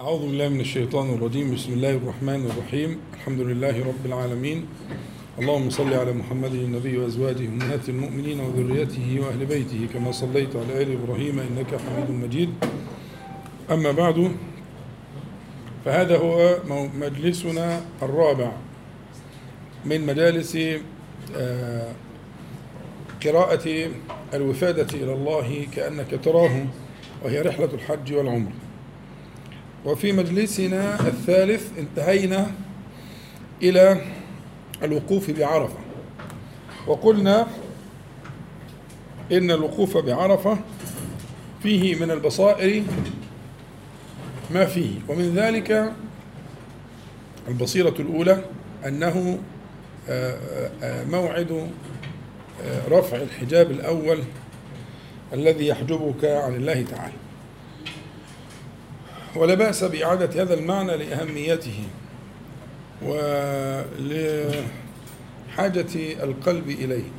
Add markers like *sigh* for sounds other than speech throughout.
أعوذ بالله من الشيطان الرجيم. بسم الله الرحمن الرحيم. الحمد لله رب العالمين. اللهم صل على محمد النبي وأزواجه أمهات المؤمنين وذريته وأهل بيته كما صليت على آل إبراهيم إنك حميد مجيد. أما بعد فهذا هو مجلسنا الرابع من مجالس آه، قراءة الوفادة إلى الله كأنك تراه وهي رحلة الحج والعمر. وفي مجلسنا الثالث انتهينا إلى الوقوف بعرفة. وقلنا إن الوقوف بعرفة فيه من البصائر ما فيه ومن ذلك البصيرة الأولى أنه موعد رفع الحجاب الأول الذي يحجبك عن الله تعالى. ولا بأس بإعادة هذا المعنى لأهميته ولحاجة القلب إليه.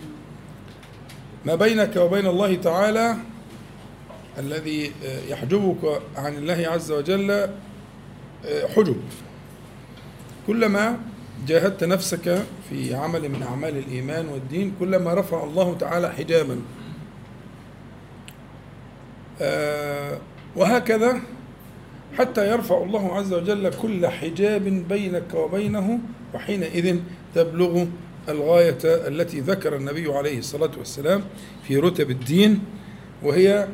ما بينك وبين الله تعالى الذي يحجبك عن الله عز وجل حجب. كلما جاهدت نفسك في عمل من أعمال الإيمان والدين كلما رفع الله تعالى حجابا. وهكذا حتى يرفع الله عز وجل كل حجاب بينك وبينه وحينئذ تبلغ الغاية التي ذكر النبي عليه الصلاة والسلام في رتب الدين وهي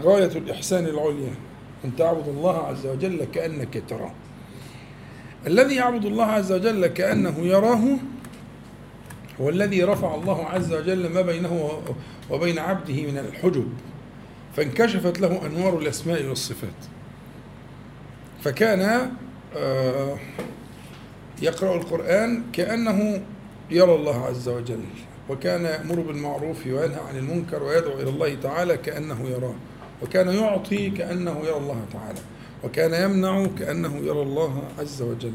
غاية الإحسان العليا أن تعبد الله عز وجل كأنك تراه. الذي يعبد الله عز وجل كأنه يراه هو الذي رفع الله عز وجل ما بينه وبين عبده من الحجب فانكشفت له أنوار الأسماء والصفات. فكان يقرأ القرآن كأنه يرى الله عز وجل وكان يأمر بالمعروف وينهى عن المنكر ويدعو إلى الله تعالى كأنه يراه وكان يعطي كأنه يرى الله تعالى وكان يمنع كأنه يرى الله عز وجل.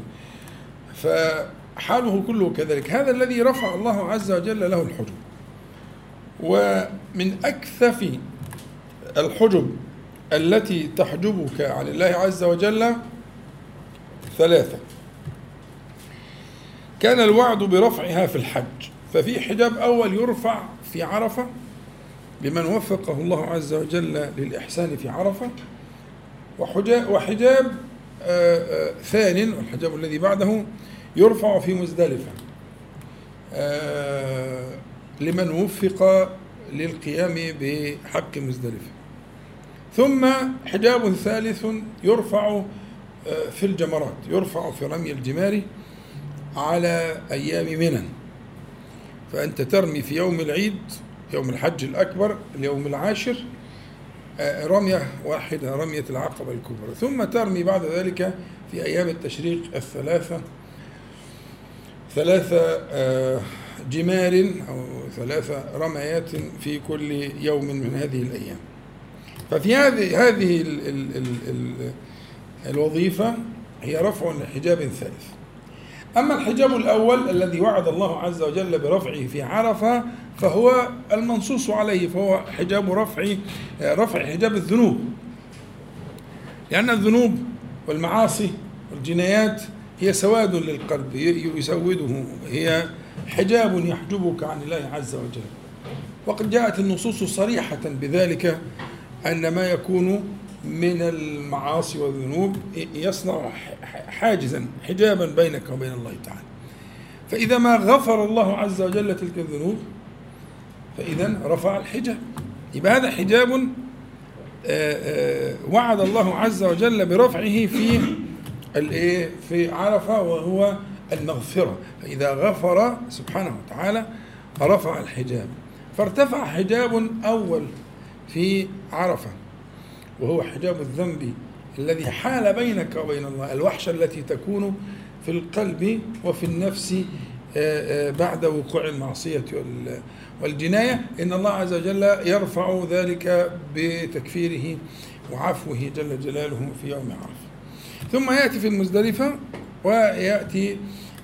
فحاله كله كذلك. هذا الذي رفع الله عز وجل له الحجب. ومن أكثف الحجب التي تحجبك عن الله عز وجل ثلاثة. كان الوعد برفعها في الحج ففي حجاب أول يرفع في عرفة لمن وفقه الله عز وجل للإحسان في عرفة وحجاب ثان والحجاب الذي بعده يرفع في مزدلفة. لمن وفق للقيام بحق مزدلفة. ثم حجاب ثالث يرفع في الجمرات يرفع في رمي الجمار على أيام منى. فأنت ترمي في يوم العيد يوم الحج الأكبر اليوم العاشر رمية واحدة رمية العقبة الكبرى. ثم ترمي بعد ذلك في أيام التشريق الثلاثة ثلاثة جمار أو ثلاثة رميات في كل يوم من هذه الأيام. ففي هذه هذه ال ال ال ال الوظيفة هي رفع لحجاب ثالث أما الحجاب الأول الذي وعد الله عز وجل برفعه في عرفة فهو المنصوص عليه فهو حجاب رفع رفع حجاب الذنوب. لأن الذنوب والمعاصي والجنايات هي سواد للقلب يسوده هي حجاب يحجبك عن الله عز وجل. وقد جاءت النصوص صريحة بذلك أن ما يكون من المعاصي والذنوب يصنع حاجزا حجابا بينك وبين الله تعالى. فإذا ما غفر الله عز وجل تلك الذنوب فإذا رفع الحجاب. يبقى هذا حجاب وعد الله عز وجل برفعه في الإيه؟ في عرفة وهو المغفرة. فإذا غفر سبحانه وتعالى رفع الحجاب. فارتفع حجاب أول في عرفة وهو حجاب الذنب الذي حال بينك وبين الله الوحشة التي تكون في القلب وفي النفس بعد وقوع المعصية والجناية. إن الله عز وجل يرفع ذلك بتكفيره وعفوه جل جلاله في يوم عرفة. ثم يأتي في المزدلفة ويأتي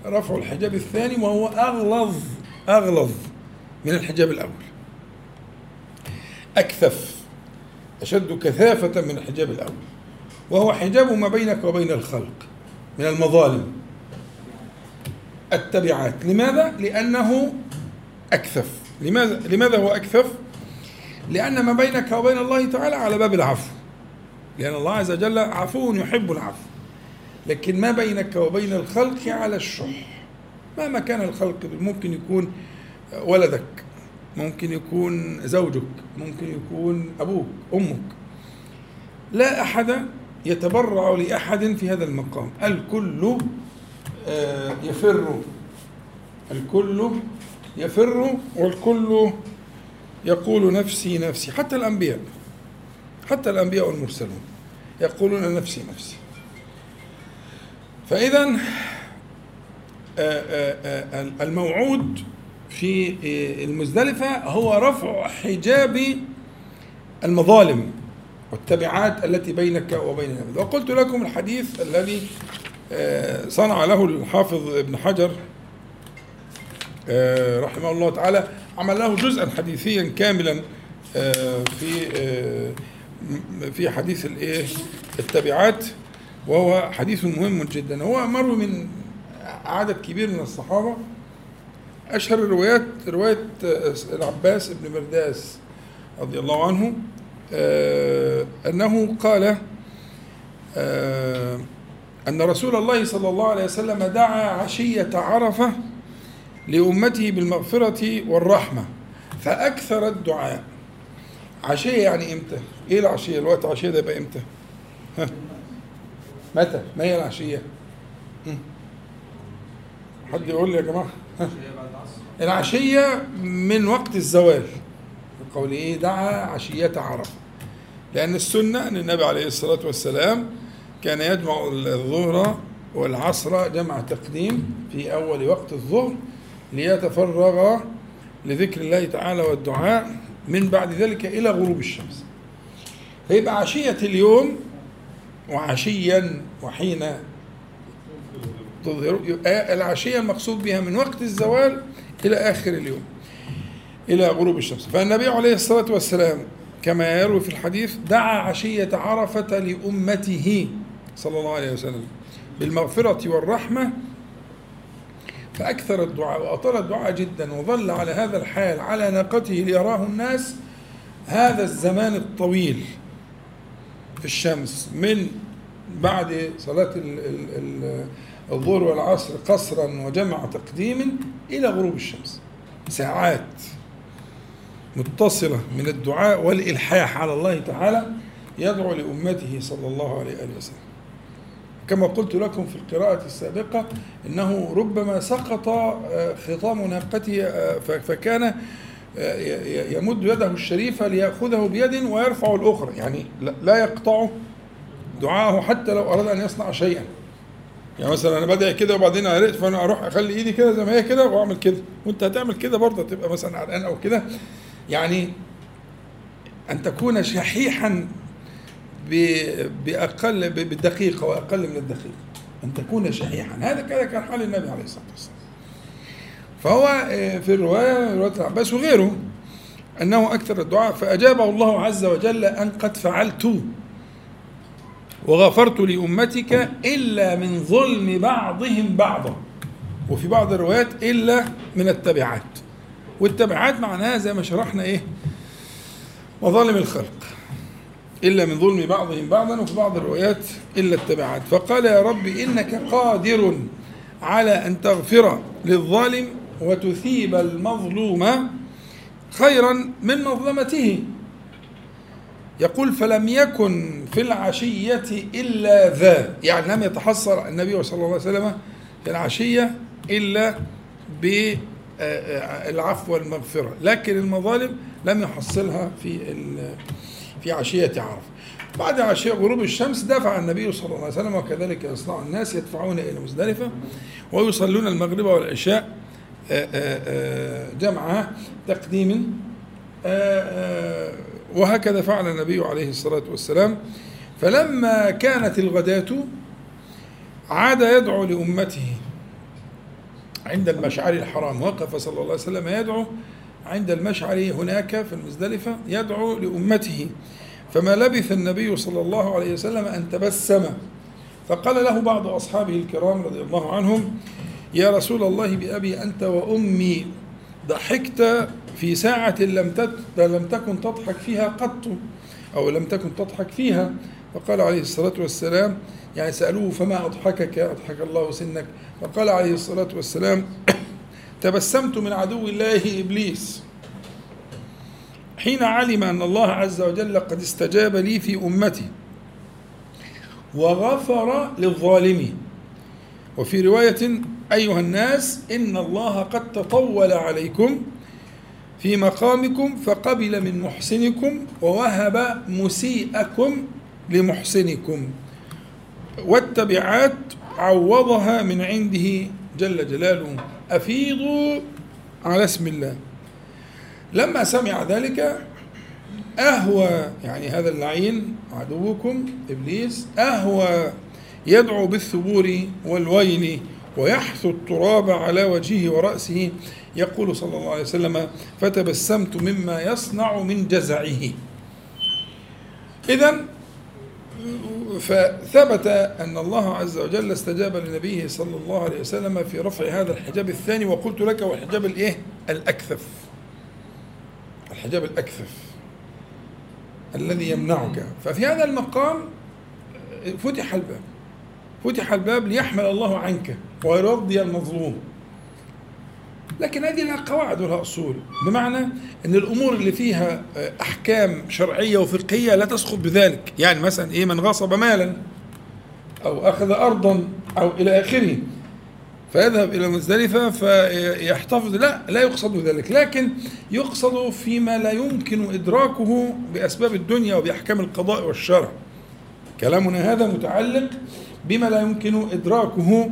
رفع الحجاب الثاني وهو أغلظ أغلظ من الحجاب الأول. أكثف أشد كثافة من الحجاب الأول وهو حجاب ما بينك وبين الخلق من المظالم. التبعات. لماذا؟ لأنه أكثف. لماذا؟ لماذا هو أكثف؟ لأن ما بينك وبين الله تعالى على باب العفو. لأن الله عز وجل عفو يحب العفو. لكن ما بينك وبين الخلق على الشح. مهما كان الخلق ممكن يكون ولدك. ممكن يكون زوجك ممكن يكون أبوك أمك. لا أحد يتبرع لأحد في هذا المقام. الكل آه، يفر. الكل يفر والكل يقول نفسي نفسي. حتى الأنبياء حتى الأنبياء والمرسلون يقولون نفسي نفسي. فإذا آه، آه، الموعود في المزدلفة هو رفع حجاب المظالم والتبعات التي بينك وبين النبي. وقلت لكم الحديث الذي آه، صنع له الحافظ ابن حجر آه، رحمه الله تعالى عمل له جزءا حديثيا كاملا آه، في في حديث الإيه؟ التبعات وهو حديث مهم جدا. هو مروي من عدد كبير من الصحابة أشهر الروايات رواية العباس بن مرداس رضي الله عنه أنه قال أن رسول الله صلى الله عليه وسلم دعا عشية عرفة لأمته بالمغفرة والرحمة فأكثر الدعاء عشية يعني إمتى؟ إيه العشية؟ الوقت عشية ده يبقى إمتى؟ ها؟ متى؟ ما هي العشية؟ حد يقول لي يا جماعة؟ *laughs* العشية من وقت الزوال قول إيه؟ دعا عشية عرفة. لأن السنة أن النبي عليه الصلاة والسلام كان يجمع الظهر والعصر جمع تقديم في أول وقت الظهر ليتفرغ لذكر الله تعالى والدعاء من بعد ذلك إلى غروب الشمس. فيبقى عشية اليوم وعشيا وحين تظهر العشية المقصود بها من وقت الزوال إلى آخر اليوم إلى غروب الشمس. فالنبي عليه الصلاة والسلام كما يروي في الحديث دعا عشية عرفة لأمته صلى الله عليه وسلم بالمغفرة والرحمة فأكثر الدعاء وأطال الدعاء جدا وظل على هذا الحال على ناقته ليراه الناس هذا الزمان الطويل في الشمس من بعد صلاة الظهر والعصر قصرا وجمع تقديم إلى غروب الشمس. ساعات متصلة من الدعاء والإلحاح على الله تعالى يدعو لأمته صلى الله عليه وسلم. كما قلت لكم في القراءة السابقة إنه ربما سقط آه، خطام ناقته آه، فكان آه، يمد يده الشريفة ليأخذه بيد ويرفع الأخرى. يعني لا يقطع دعاءه حتى لو أراد أن يصنع شيئا. يعني مثلا أنا بدعي كده وبعدين عرقت فأنا أروح أخلي إيدي كده زي ما هي كده وأعمل كده. وأنت هتعمل كده برضه تبقى مثلا عرقان أو كده. يعني أن تكون شحيحا بأقل بالدقيقة وأقل من الدقيقة. أن تكون شحيحا. هذا كذا كان حال النبي عليه الصلاة والسلام. فهو آه، في الرواية رواية العباس وغيره أنه أكثر الدعاء فأجابه الله عز وجل أن قد فعلت. وغفرت لأمتك إلا من ظلم بعضهم بعضا. وفي بعض الروايات إلا من التبعات. والتبعات معناها زي ما شرحنا إيه؟ مظالم الخلق. إلا من ظلم بعضهم بعضا وفي بعض الروايات إلا التبعات. فقال يا رب إنك قادر على أن تغفر للظالم وتثيب المظلوم خيرا من مظلمته. يقول فلم يكن في العشية إلا ذا. يعني لم يتحصل النبي صلى الله عليه وسلم في العشية إلا بالعفو والمغفرة. لكن المظالم لم يحصلها في في عشية عرفة. بعد عشية غروب الشمس دفع النبي صلى الله عليه وسلم وكذلك يصنع الناس يدفعون إلى مزدلفة ويصلون المغرب والعشاء آه، آه، آه، جمع تقديم وهكذا فعل النبي عليه الصلاة والسلام. فلما كانت الغداة عاد يدعو لأمته عند المشعر الحرام. وقف صلى الله عليه وسلم يدعو عند المشعر هناك في المزدلفة يدعو لأمته. فما لبث النبي صلى الله عليه وسلم أن تبسم. فقال له بعض أصحابه الكرام رضي الله عنهم يا رسول الله بأبي أنت وأمي ضحكت في ساعة لم لم تكن تضحك فيها قط أو لم تكن تضحك فيها. فقال عليه الصلاة والسلام يعني سألوه فما أضحكك؟ أضحك الله سنك. فقال عليه الصلاة والسلام *coughs* تبسمت من عدو الله إبليس. حين علم أن الله عز وجل قد استجاب لي في أمتي وغفر للظالمين. وفي رواية أيها الناس إن الله قد تطول عليكم في مقامكم فقبل من محسنكم ووهب مسيئكم لمحسنكم. والتبعات عوضها من عنده جل جلاله. أفيضوا على اسم الله. لما سمع ذلك أهوى يعني هذا اللعين عدوكم إبليس أهوى يدعو بالثبور والويل. ويحثو التراب على وجهه ورأسه. يقول صلى الله عليه وسلم فتبسمت مما يصنع من جزعه. إذا فثبت أن الله عز وجل استجاب لنبيه صلى الله عليه وسلم في رفع هذا الحجاب الثاني وقلت لك هو الحجاب الإيه؟ الأكثف. الحجاب الأكثف الذي يمنعك. ففي هذا المقام فتح الباب. فتح الباب ليحمل الله عنك ويرضي المظلوم. لكن هذه لها قواعد ولها أصول. بمعنى إن الأمور اللي فيها أحكام شرعية وفقهية لا تسقط بذلك. يعني مثلا إيه من غصب مالا أو أخذ ارضا أو إلى آخره فيذهب إلى مزدلفه فيحتفظ. لا لا يقصد ذلك. لكن يقصد فيما لا يمكن إدراكه بأسباب الدنيا وبأحكام القضاء والشرع. كلامنا هذا متعلق بما لا يمكن إدراكه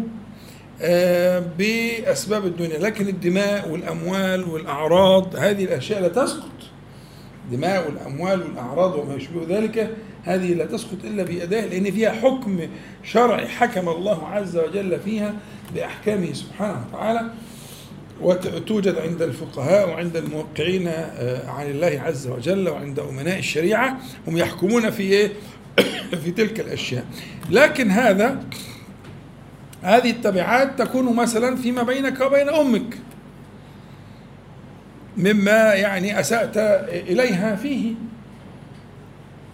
آه، بأسباب الدنيا. لكن الدماء والأموال والأعراض هذه الأشياء لا تسقط. دماء والأموال والأعراض وما يشبه ذلك هذه لا تسقط إلا بيداه لأن فيها حكم شرعي حكم الله عز وجل فيها بأحكامه سبحانه وتعالى. وتوجد عند الفقهاء وعند الموقعين آه، عن الله عز وجل وعند أمناء الشريعة هم يحكمون في إيه؟ *coughs* في تلك الأشياء. لكن هذا هذه التبعات تكون مثلا فيما بينك وبين أمك. مما يعني أسأت إليها فيه.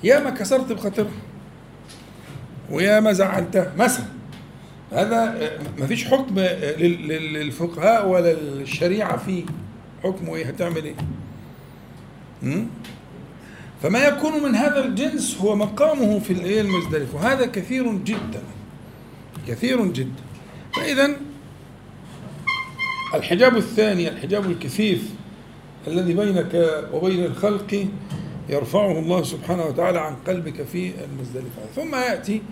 يا ما كسرت بخاطرها. ويا ما زعلتها مثلا هذا ما فيش حكم للفقهاء ولا الشريعه فيه. حكمه إيه؟ هتعمل إيه؟ فما يكون من هذا الجنس هو مقامه في الايه المزدلف. وهذا كثير جدا. كثير جدا. فإذا الحجاب الثاني الحجاب الكثيف الذي بينك وبين الخلق يرفعه الله سبحانه وتعالى عن قلبك في المزدلفة ثم يأتي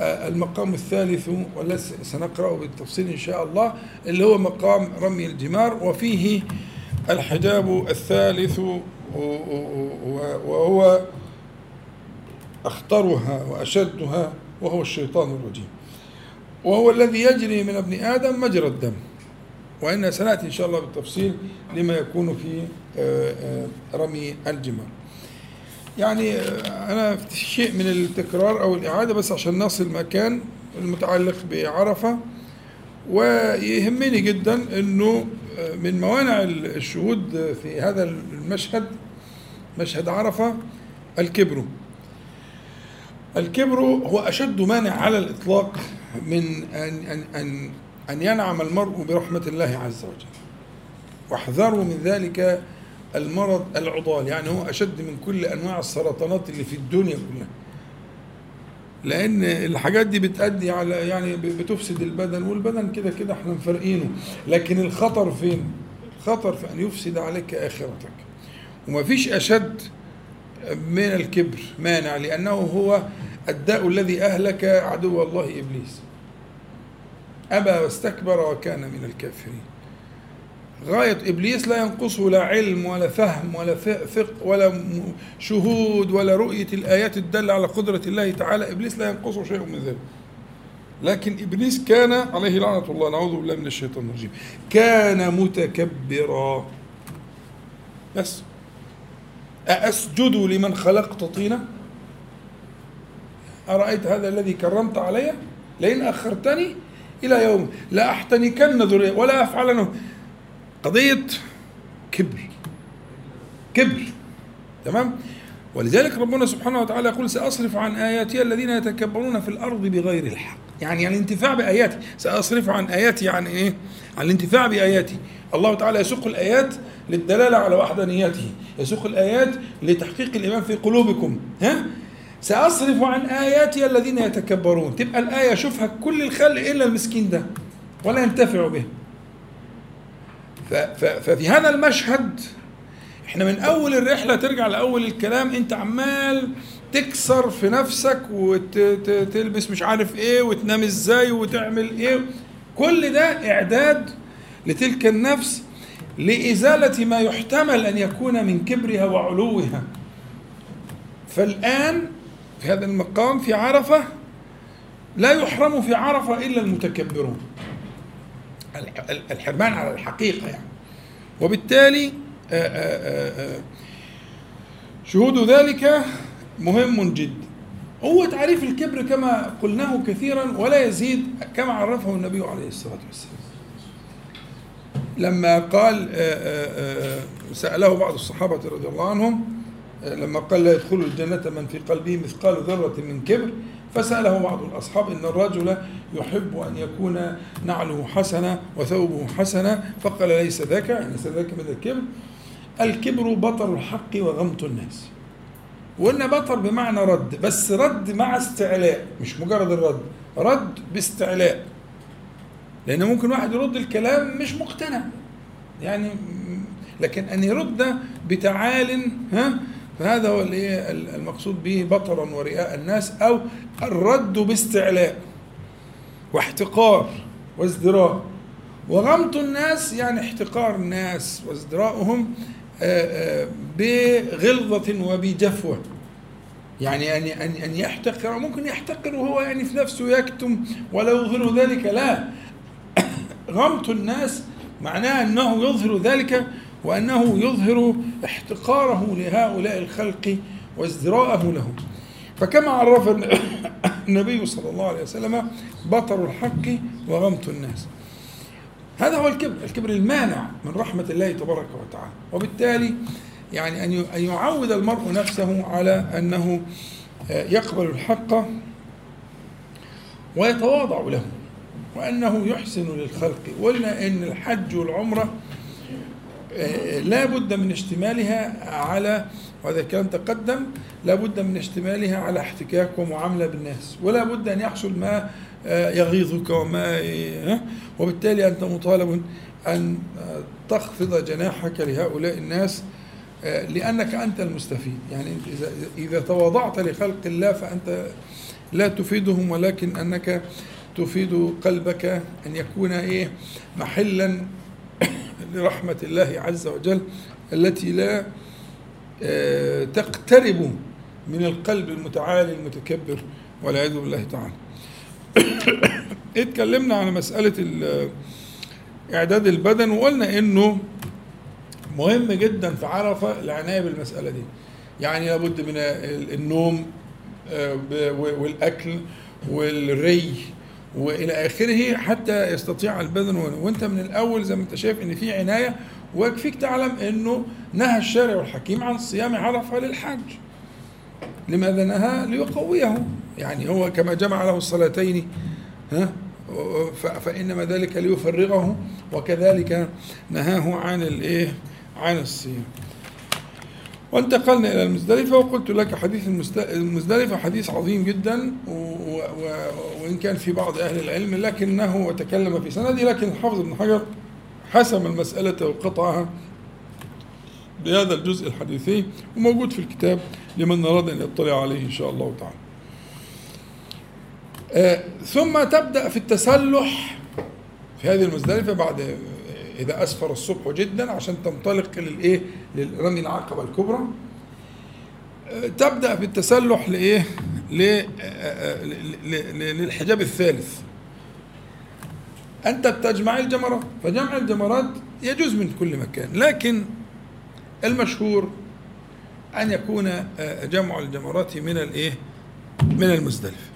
آه، المقام الثالث والذي سنقرأه بالتفصيل إن شاء الله اللي هو مقام رمي الجمار. وفيه الحجاب الثالث وهو أخطرها وأشدها وهو الشيطان الرجيم. وهو الذي يجري من ابن آدم مجرى الدم. وإن سنأتي إن شاء الله بالتفصيل لما يكون في آه، آه، رمي الجمار. يعني آه، أنا في شيء من التكرار أو الإعادة بس عشان نصل مكان المتعلق بعرفة. ويهمني جدا أنه من موانع الشهود في هذا المشهد مشهد عرفة الكبر. الكبر هو أشد مانع على الإطلاق من أن أن أن أن ينعم المرء برحمة الله عز وجل. واحذروا من ذلك المرض العضال يعني هو أشد من كل أنواع السرطانات اللي في الدنيا كلها. لأن الحاجات دي بتأدي على يعني بتفسد البدن والبدن كده كده إحنا مفرقينه لكن الخطر فين؟ الخطر في أن يفسد عليك آخرتك. ومفيش أشد من الكبر مانع لأنه هو الداء الذي أهلك عدو الله إبليس. أبى واستكبر وكان من الكافرين. غاية إبليس لا ينقصه لا علم ولا فهم ولا ثق ولا شهود ولا رؤية الآيات الدالة على قدرة الله تعالى. إبليس لا ينقصه شيء من ذلك. لكن إبليس كان عليه لعنة الله. نعوذ بالله من الشيطان الرجيم. كان متكبرا. بس. أأسجد لمن خلقت طينا؟ أرأيت هذا الذي كرمت علي؟ لئن أخرتني إلى يوم لا أحتنكن ذرية ولا أفعلن. قضية كبر. كبر. تمام؟ ولذلك ربنا سبحانه وتعالى يقول سأصرف عن آياتي الذين يتكبرون في الأرض بغير الحق. يعني الانتفاع بآياتي. سأصرف عن آياتي عن إيه؟ عن الانتفاع بآياتي الله تعالى يسوق الآيات للدلالة على وحدانيته. يسوق الآيات لتحقيق الإيمان في قلوبكم. ها؟ سأصرف عن آياتي الذين يتكبرون. تبقى الآية شوفها كل الخلق إلا المسكين ده ولا ينتفع به ففي هذا المشهد إحنا من أول الرحلة ترجع لأول الكلام أنت عمال تكسر في نفسك وتلبس مش عارف إيه وتنام إزاي وتعمل إيه. كل ده إعداد لتلك النفس لإزالة ما يحتمل أن يكون من كبرها وعلوها. فالآن في هذا المقام في عرفة لا يحرم في عرفة إلا المتكبرون. الحرمان على الحقيقة يعني. وبالتالي آه، آه، آه، شهود ذلك مهم جدا. هو تعريف الكبر كما قلناه كثيرا ولا يزيد كما عرفه النبي عليه الصلاة والسلام. لما قال سأله بعض الصحابة رضي الله عنهم لما قال لا يدخل الجنة من في قلبه مثقال ذرة من كبر فسأله بعض الأصحاب إن الرجل يحب أن يكون نعله حسنا وثوبه حسنا فقال ليس ذاك يعني ليس ذاك من الكبر. الكبر بطر الحق وغمط الناس. وقلنا بطر بمعنى رد بس رد مع استعلاء مش مجرد الرد رد باستعلاء. لأن ممكن واحد يرد الكلام مش مقتنع. يعني لكن أن يرد بتعال ها؟ فهذا هو المقصود به بطرا ورئاء الناس أو الرد باستعلاء واحتقار وازدراء. وغمط الناس يعني احتقار الناس وازدراؤهم بغلظة وبجفوة. يعني أن أن أن يحتقر ممكن يحتقر وهو يعني في نفسه يكتم ولا يظهر ذلك لا. *coughs* غمط الناس معناه أنه يظهر ذلك وأنه يظهر احتقاره لهؤلاء الخلق وازدراءه لهم. فكما عرف *coughs* النبي صلى الله عليه وسلم بطر الحق وغمط الناس. هذا هو الكبر الكبر المانع من رحمة الله تبارك وتعالى. وبالتالي يعني أن يعود المرء نفسه على أنه آه، يقبل الحق ويتواضع له وأنه يحسن للخلق. وقلنا أن الحج والعمرة آه، لا بد من اشتمالها على وهذا الكلام تقدم لا بد من اشتمالها على احتكاك ومعاملة بالناس. ولا بد أن يحصل ما يغيظك وما وبالتالي أنت مطالب أن تخفض جناحك لهؤلاء الناس آه، لأنك أنت المستفيد. يعني إذا إذا تواضعت لخلق الله فأنت لا تفيدهم ولكن أنك تفيد قلبك أن يكون إيه محلا *coughs* لرحمة الله عز وجل التي لا آه، تقترب من القلب المتعالي المتكبر والعياذ بالله تعالى. *coughs* اتكلمنا عن مسألة إعداد البدن وقلنا إنه مهم جدا في عرفة العناية بالمسألة دي. يعني لابد من النوم آه، والأكل والري وإلى آخره حتى يستطيع البدن. وأنت من الأول زي ما أنت شايف إن في عناية ويكفيك تعلم إنه نهى الشارع الحكيم عن صيام عرفة للحج لماذا نهى؟ ليقويه. يعني هو كما جمع له الصلاتين ها فإنما ذلك ليفرغه وكذلك نهاه عن الإيه عن الصيام. وانتقلنا إلى المزدلفة وقلت لك حديث المزدلفة حديث عظيم جدا وإن كان في بعض أهل العلم لكنه تكلم في سنده لكن الحافظ ابن حجر حسم المسألة وقطعها بهذا الجزء الحديثي وموجود في الكتاب لمن أراد أن يطلع عليه إن شاء الله تعالى. ثم تبدأ في التسلح في هذه المزدلفة بعد إذا أسفر الصبح جدا عشان تنطلق للإيه؟ لرمي العقبة الكبرى آه، تبدأ في التسلح لإيه؟ آه، للحجاب الثالث أنت بتجمع الجمرات فجمع الجمرات يجوز من كل مكان لكن المشهور أن يكون آه، جمع الجمرات من الإيه؟ من المزدلفة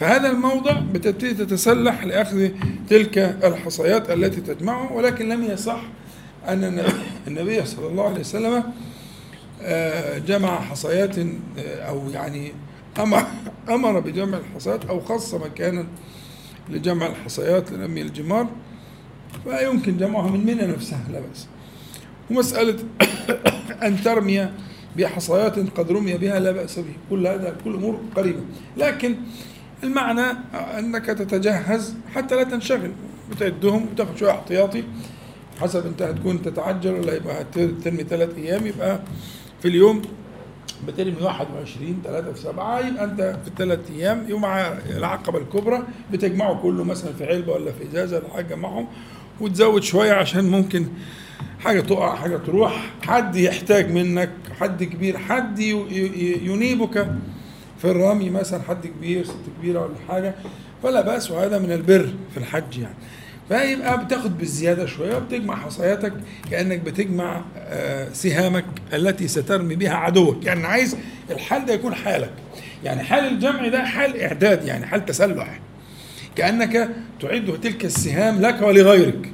فهذا الموضع بتبتدي تتسلح لأخذ تلك الحصيات التي تجمعه ولكن لم يصح أن النبي صلى الله عليه وسلم آه، جمع حصيات آه، أو يعني أمر, أمر بجمع الحصيات أو خص مكانا لجمع الحصيات لنمي الجمار. فيمكن جمعها من منى نفسها لا بأس. ومسألة *coughs* أن ترمي بحصيات قد رمي بها لا بأس به. كل هذا كل أمور قريبة. لكن المعنى أنك تتجهز حتى لا تنشغل. بتعدهم وتاخد شوية احتياطي حسب انت هتكون تتعجل ولا يبقى ترمي ثلاث أيام. يبقى في اليوم بترمي 21 3 في 7 يبقى انت في الثلاث أيام. يوم العقبة الكبرى بتجمعه كله مثلا في علبة ولا في إزازة ولا حاجة معهم وتزود شوية عشان ممكن حاجة تقع حاجة تروح. حد يحتاج منك حد كبير حد ينيبك. في الرمي مثلا حد كبير ست كبيرة ولا حاجة فلا بأس وهذا من البر في الحج يعني. فيبقى بتاخد بالزيادة شوية وبتجمع حصياتك كأنك بتجمع آه، سهامك التي سترمي بها عدوك. يعني عايز الحال ده يكون حالك. يعني حال الجمع ده حال إعداد يعني حال تسلح. كأنك تعد تلك السهام لك ولغيرك.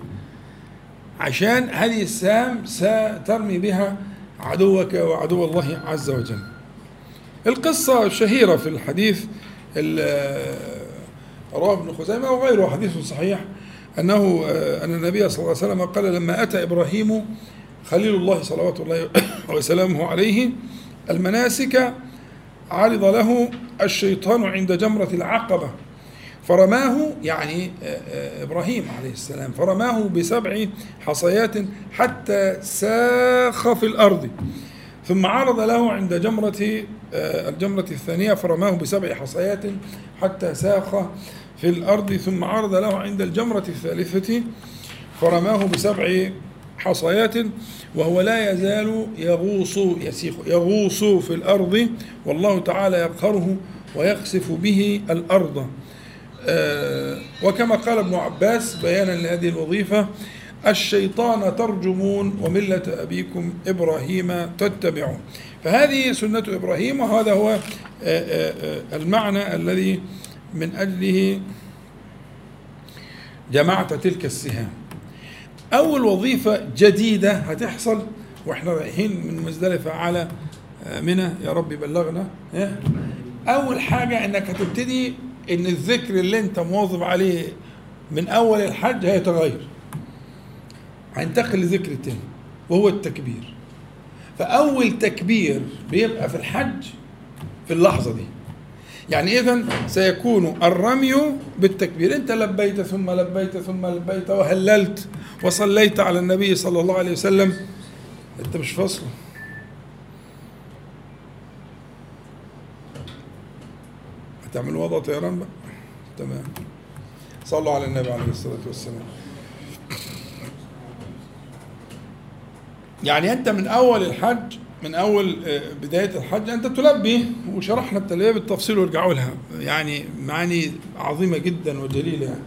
عشان هذه السهام سترمي بها عدوك وعدو الله عز وجل. القصة الشهيرة في الحديث رواه ابن خزيمة وغيره حديث صحيح أنه أن النبي صلى الله عليه وسلم قال لما أتى إبراهيم خليل الله صلوات الله *clears throat* وسلامه عليه المناسك عرض له الشيطان عند جمرة العقبة فرماه يعني إبراهيم عليه السلام فرماه بسبع حصيات حتى ساخ في الأرض. ثم عرض له عند جمرة الجمرة الثانية فرماه بسبع حصيات حتى ساخ في الأرض. ثم عرض له عند الجمرة الثالثة فرماه بسبع حصيات وهو لا يزال يغوص يسيخ يغوص في الأرض. والله تعالى يقهره ويخسف به الأرض. آه، وكما قال ابن عباس بيانا لهذه الوظيفة الشيطان ترجمون وملة أبيكم إبراهيم تتبعون. فهذه سنة إبراهيم وهذا هو آه، آه، المعنى الذي من أجله جمعت تلك السهام. أول وظيفة جديدة هتحصل وإحنا رايحين من مزدلفة على منى يا رب بلغنا أول حاجة إنك هتبتدي إن الذكر اللي أنت مواظب عليه من أول الحج هيتغير. هينتقل لذكر تاني وهو التكبير. فأول تكبير بيبقى في الحج في اللحظة دي. يعني إذا سيكون الرمي بالتكبير. أنت لبيت ثم لبيت ثم لبيت وهللت وصليت على النبي صلى الله عليه وسلم. أنت مش فاصله هتعمل وضع طيران بقى؟ تمام. صلوا على النبي عليه الصلاة والسلام. يعني أنت من أول الحج من أول آه، بداية الحج أنت تلبي وشرحنا التلبية بالتفصيل وارجعوا لها. يعني معاني عظيمة جدا وجليلة. يعني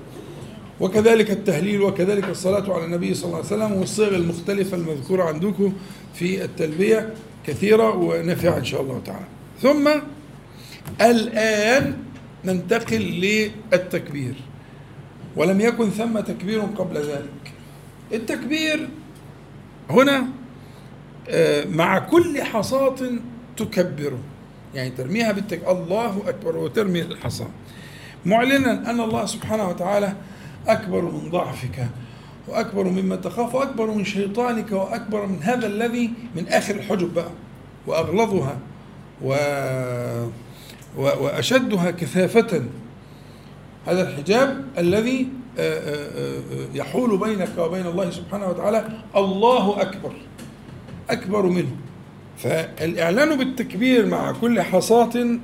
وكذلك التهليل وكذلك الصلاة على النبي صلى الله عليه وسلم والصيغ المختلفة المذكورة عندكم في التلبية كثيرة ونافعة إن شاء الله تعالى. ثم الآن ننتقل للتكبير. ولم يكن ثم تكبير قبل ذلك. التكبير هنا مع كل حصاة تكبره يعني ترميها بالتك الله أكبر وترمي الحصى معلنا أن الله سبحانه وتعالى أكبر من ضعفك وأكبر مما تخاف وأكبر من شيطانك وأكبر من هذا الذي من آخر الحجب بقى. وأغلظها و... و... وأشدها كثافة. هذا الحجاب الذي آه، آه، يحول بينك وبين الله سبحانه وتعالى. الله أكبر. أكبر منه. فالإعلان بالتكبير مع كل حصاة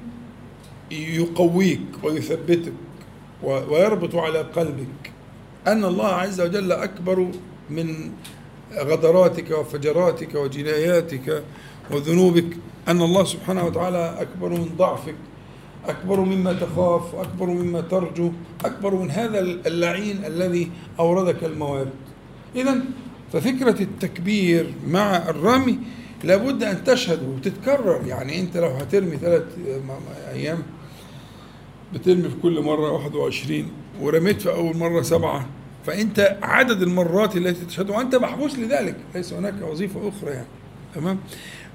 يقويك ويثبتك ويربط على قلبك أن الله عز وجل أكبر من غدراتك وفجراتك وجناياتك وذنوبك. أن الله سبحانه وتعالى أكبر من ضعفك أكبر مما تخاف أكبر مما ترجو أكبر من هذا اللعين الذي أوردك الموارد. إذا ففكرة التكبير مع الرمي لابد أن تشهد وتتكرر. يعني أنت لو هترمي ثلاث أيام بترمي في كل مرة 21 ورميت في أول مرة سبعة فأنت عدد المرات التي تشهد وأنت محبوس لذلك ليس هناك وظيفة أخرى يعني. تمام؟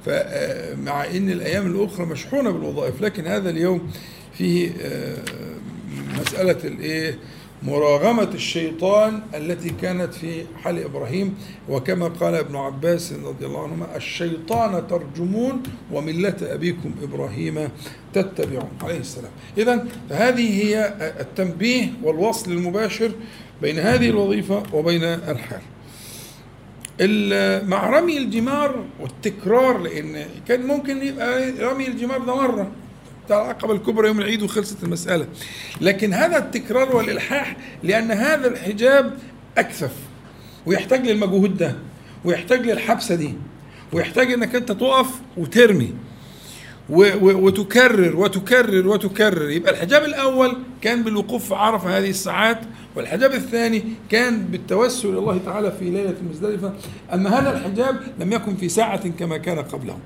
فمع إن الأيام الأخرى مشحونة بالوظائف لكن هذا اليوم فيه آه، مسألة الإيه؟ مراغمة الشيطان التي كانت في حال إبراهيم وكما قال ابن عباس رضي الله عنهما الشيطان ترجمون وملة أبيكم إبراهيم تتبعون. عليه السلام. إذا فهذه هي التنبيه والوصل المباشر بين هذه الوظيفة وبين الحال. مع رمي الجمار والتكرار لأن كان ممكن يبقى رمي الجمار ده مرة بتاع العقبه الكبرى يوم العيد وخلصت المسألة. لكن هذا التكرار والإلحاح لأن هذا الحجاب أكثف ويحتاج للمجهود ده ويحتاج للحبسة دي ويحتاج إنك أنت تقف وترمي وتكرر وتكرر وتكرر. يبقى الحجاب الأول كان بالوقوف في عرفة هذه الساعات والحجاب الثاني كان بالتوسل إلى الله تعالى في ليلة مزدلفة. أما هذا الحجاب لم يكن في ساعة كما كان قبله.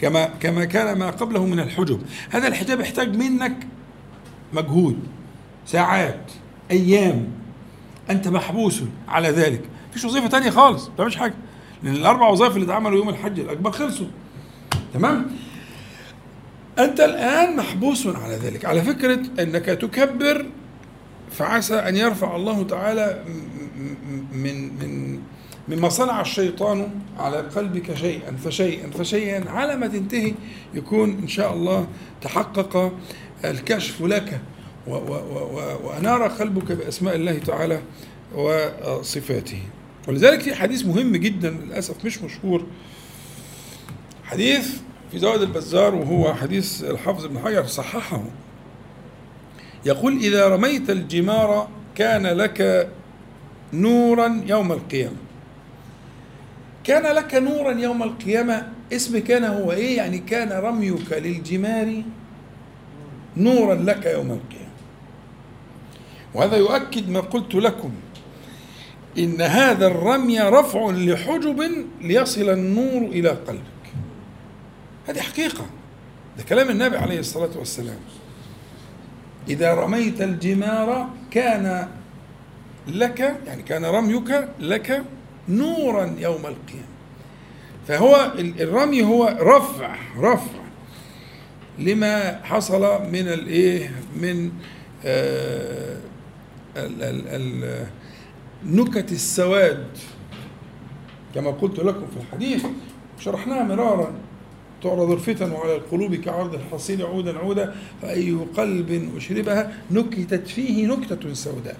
كما كما كان ما قبله من الحجب. هذا الحجاب يحتاج منك مجهود ساعات أيام. أنت محبوس على ذلك. مفيش وظيفة ثانية خالص ما بتعملش حاجة. لأن الأربع وظائف اللي اتعملوا يوم الحج الأكبر خلصوا. تمام؟ أنت الآن محبوس على ذلك. على فكرة إنك تكبر فعسى أن يرفع الله تعالى من من مما صنع الشيطان على قلبك شيئا فشيئا فشيئا على ما تنتهي يكون إن شاء الله تحقق الكشف لك. وانار قلبك بأسماء الله تعالى وصفاته. ولذلك في حديث مهم جدا للأسف مش مشهور. حديث في زواد البزار وهو حديث الحافظ ابن حجر صححه. يقول إذا رميت الجمار كان لك نورا يوم القيامة. كان لك نورا يوم القيامة اسم كان هو إيه؟ يعني كان رميك للجمار نورا لك يوم القيامة. وهذا يؤكد ما قلت لكم إن هذا الرمي رفع لحجب ليصل النور إلى قلبك. هذه حقيقة. ده كلام النبي عليه الصلاة والسلام. إذا رميت الجمار كان لك يعني كان رميك لك نورا يوم القيامة. فهو الرمي هو رفع رفع لما حصل من الايه من آه نكت السواد. كما قلت لكم في الحديث شرحناها مرارا. تعرض الفتن على القلوب كعرض الحصير عودا عودا فأي قلب أشربها نكتت فيه نكتة سوداء.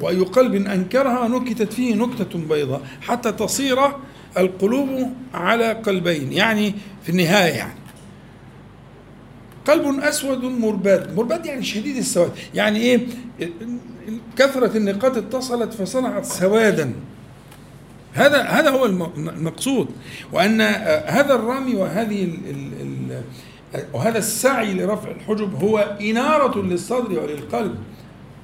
وأي قلب أنكرها نكتت فيه نكتة بيضاء. حتى تصير القلوب على قلبين يعني في النهاية يعني. قلب أسود مرباد مرباد يعني شديد السواد. يعني إيه؟ كثرة النقاط اتصلت فصنعت سوادا. هذا هذا هو المقصود. وأن هذا الرمي وهذه ال ال وهذا السعي لرفع الحجب هو إنارة للصدر وللقلب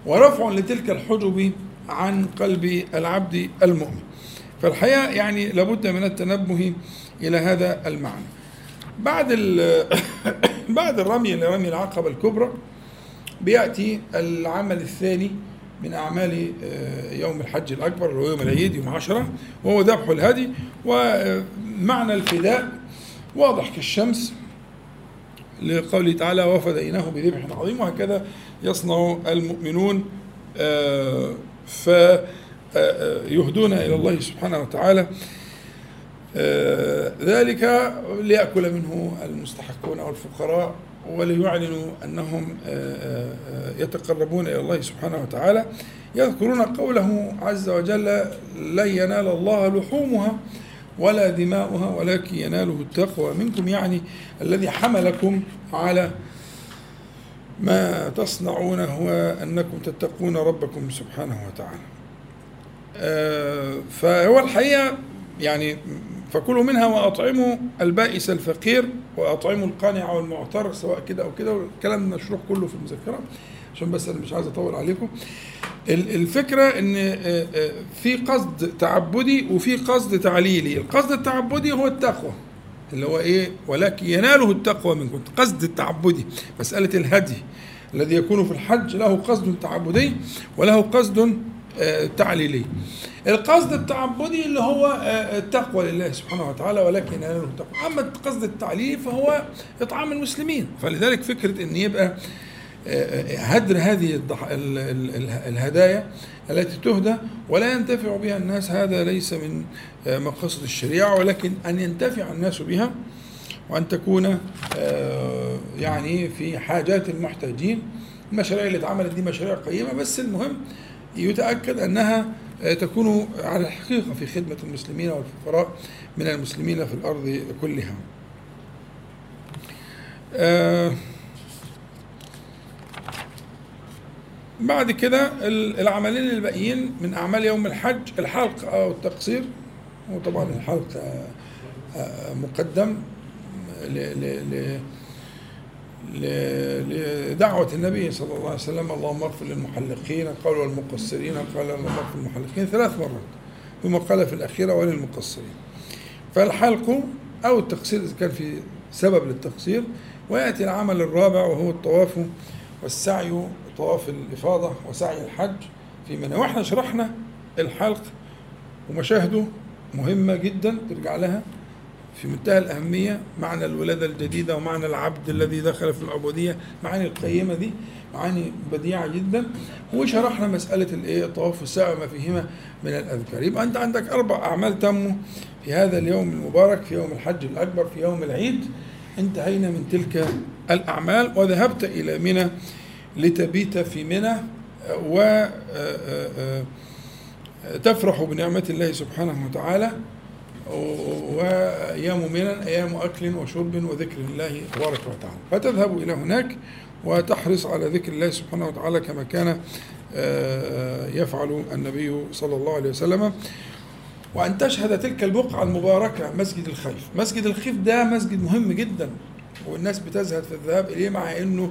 ورفع لتلك الحجب عن قلب العبد المؤمن. فالحقيقة يعني لابد من التنبه إلى هذا المعنى. بعد *coughs* بعد الرمي لرمي العقبة الكبرى بيأتي العمل الثاني من أعمال آه، يوم الحج الأكبر اللي هو يوم العيد يوم عشرة وهو ذبح الهدي. ومعنى الفداء واضح كالشمس لقوله تعالى وفديناه بذبح عظيم. وهكذا يصنع المؤمنون آه، فيهدون آه، إلى الله سبحانه وتعالى. ذلك ليأكل منه المستحقون والفقراء وليعلنوا أنهم آه، آه، آه، يتقربون إلى الله سبحانه وتعالى يذكرون قوله عز وجل لن ينال الله لحومها ولا دماؤها ولكن يناله التقوى منكم يعني الذي حملكم على ما تصنعون هو أنكم تتقون ربكم سبحانه وتعالى. فهو الحقيقة يعني فكلوا منها وأطعموا البائس الفقير وأطعموا القانع والمعتر سواء كده أو كده. والكلام مشروح كله في المذكرة عشان بس أنا مش عايز أطول عليكم. الفكرة إن في قصد تعبدي وفي قصد تعليلي. القصد التعبدي هو التقوى اللي هو إيه؟ ولكن يناله التقوى منكم. قصد التعبدي مسألة الهدي الذي يكون في الحج له قصد تعبدي وله قصد تعليلي. القصد التعبدي اللي هو التقوى لله سبحانه وتعالى ولكن يناله التقوى أما القصد التعليلي فهو إطعام المسلمين. فلذلك فكرة إن يبقى هدر هذه الهدايا التي تهدى ولا ينتفع بها الناس. هذا ليس من مقاصد الشريعة ولكن أن ينتفع الناس بها وأن تكون يعني في حاجات المحتاجين. المشاريع اللي اتعملت دي مشاريع قيمة بس المهم يتأكد أنها تكون على الحقيقة في خدمة المسلمين والفقراء من المسلمين في الأرض كلها. بعد كده العملين الباقيين من أعمال يوم الحج الحلق أو التقصير. وطبعا الحلق مقدم لدعوة النبي صلى الله عليه وسلم اللهم اغفر للمحلقين قال والمقصرين قال اللهم اغفر للمحلقين ثلاث مرات ثم قال في الأخيرة وللمقصرين. فالحلق أو التقصير إذا كان في سبب للتقصير ويأتي العمل الرابع وهو الطواف والسعي طواف الإفاضة وسعي الحج في منى. وإحنا شرحنا الحلق ومشاهده مهمة جدا ترجع لها. في منتهى الأهمية معنى الولادة الجديدة ومعنى العبد الذي دخل في العبودية معاني القيمة دي معاني بديعة جدا. وشرحنا مسألة الإيه الطواف والسعي وما فيهما من الأذكار. يبقى أنت عندك أربع أعمال تموا في هذا اليوم المبارك في يوم الحج الأكبر في يوم العيد. انتهينا من تلك الأعمال وذهبت إلى منى لتبيت في منى و تفرح بنعمة الله سبحانه وتعالى. وأيام منى أيام أكل وشرب وذكر الله تبارك وتعالى. فتذهب إلى هناك وتحرص على ذكر الله سبحانه وتعالى كما كان يفعل النبي صلى الله عليه وسلم. وأن تشهد تلك البقعة المباركة مسجد الخيف. مسجد الخيف ده مسجد مهم جدا والناس بتزهد في الذهاب إليه مع أنه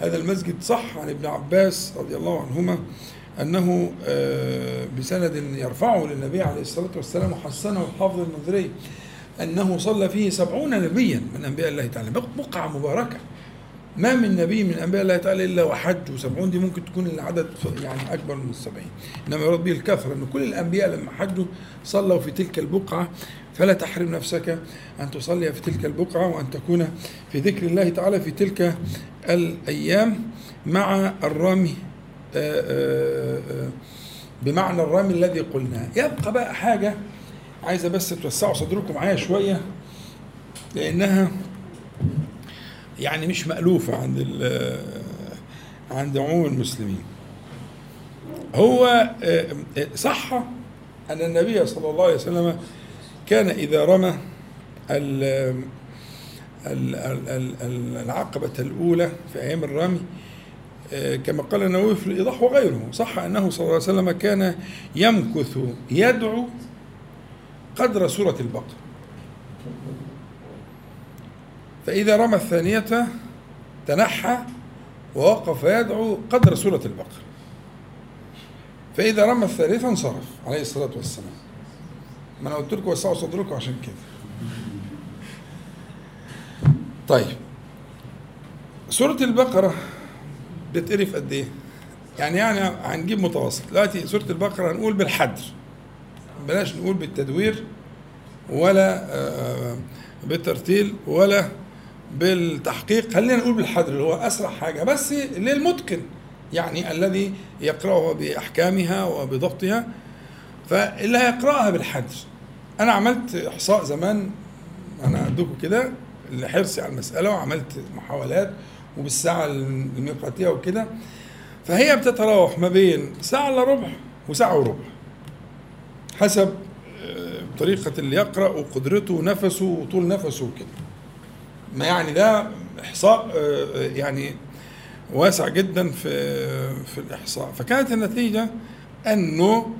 هذا المسجد صح عن ابن عباس رضي الله عنهما. أنه بسند يرفعه للنبي عليه الصلاة والسلام وحسنه الحافظ المنذري أنه صلى فيه سبعون نبيا من أنبياء الله تعالى. بقعة مباركة. ما من نبي من أنبياء الله تعالى إلا وحج وسبعون. دي ممكن تكون العدد يعني أكبر من السبعين. إنما يراد به الكثرة أن كل الأنبياء لما حجوا صلوا في تلك البقعة. فلا تحرم نفسك أن تصلي في تلك البقعة وأن تكون في ذكر الله تعالى في تلك الأيام مع الرمي. بمعنى الرمي الذي قلناه. يبقى بقى حاجة عايزة بس توسعوا صدركم معايا شوية لأنها يعني مش مألوفة عند عند عموم المسلمين. هو صح أن النبي صلى الله عليه وسلم كان إذا رمى العقبة الأولى في أيام الرمي كما قال النووي في الإيضاح وغيره. صح أنه صلى الله عليه وسلم كان يمكث يدعو قدر سورة البقرة. فإذا رمى الثانية تنحى ووقف يدعو قدر سورة البقرة. فإذا رمى الثالثة انصرف عليه الصلاة والسلام. ما أنا قلت لكم وسعوا صدركم عشان كده. طيب. سورة البقرة بتقري في قد إيه؟ يعني يعني هنجيب متوسط. دلوقتي سورة البقرة هنقول بالحدر. بلاش نقول بالتدوير ولا بالترتيل ولا بالتحقيق. خلينا نقول بالحدر اللي هو أسرع حاجة بس للمتقن يعني الذي يقرأها بأحكامها وبضبطها فاللي هيقرأها بالحدر. أنا عملت إحصاء زمان أنا عندكم كده لحرصي على المسألة وعملت محاولات. وبالساعة الميقاتيه وكده فهي بتتراوح ما بين ساعة الا ربع وساعة وربع حسب طريقة اللي يقرأ وقدرته ونفسه وطول نفسه وكده. ما يعني ده إحصاء يعني واسع جدا في في الإحصاء. فكانت النتيجة أنه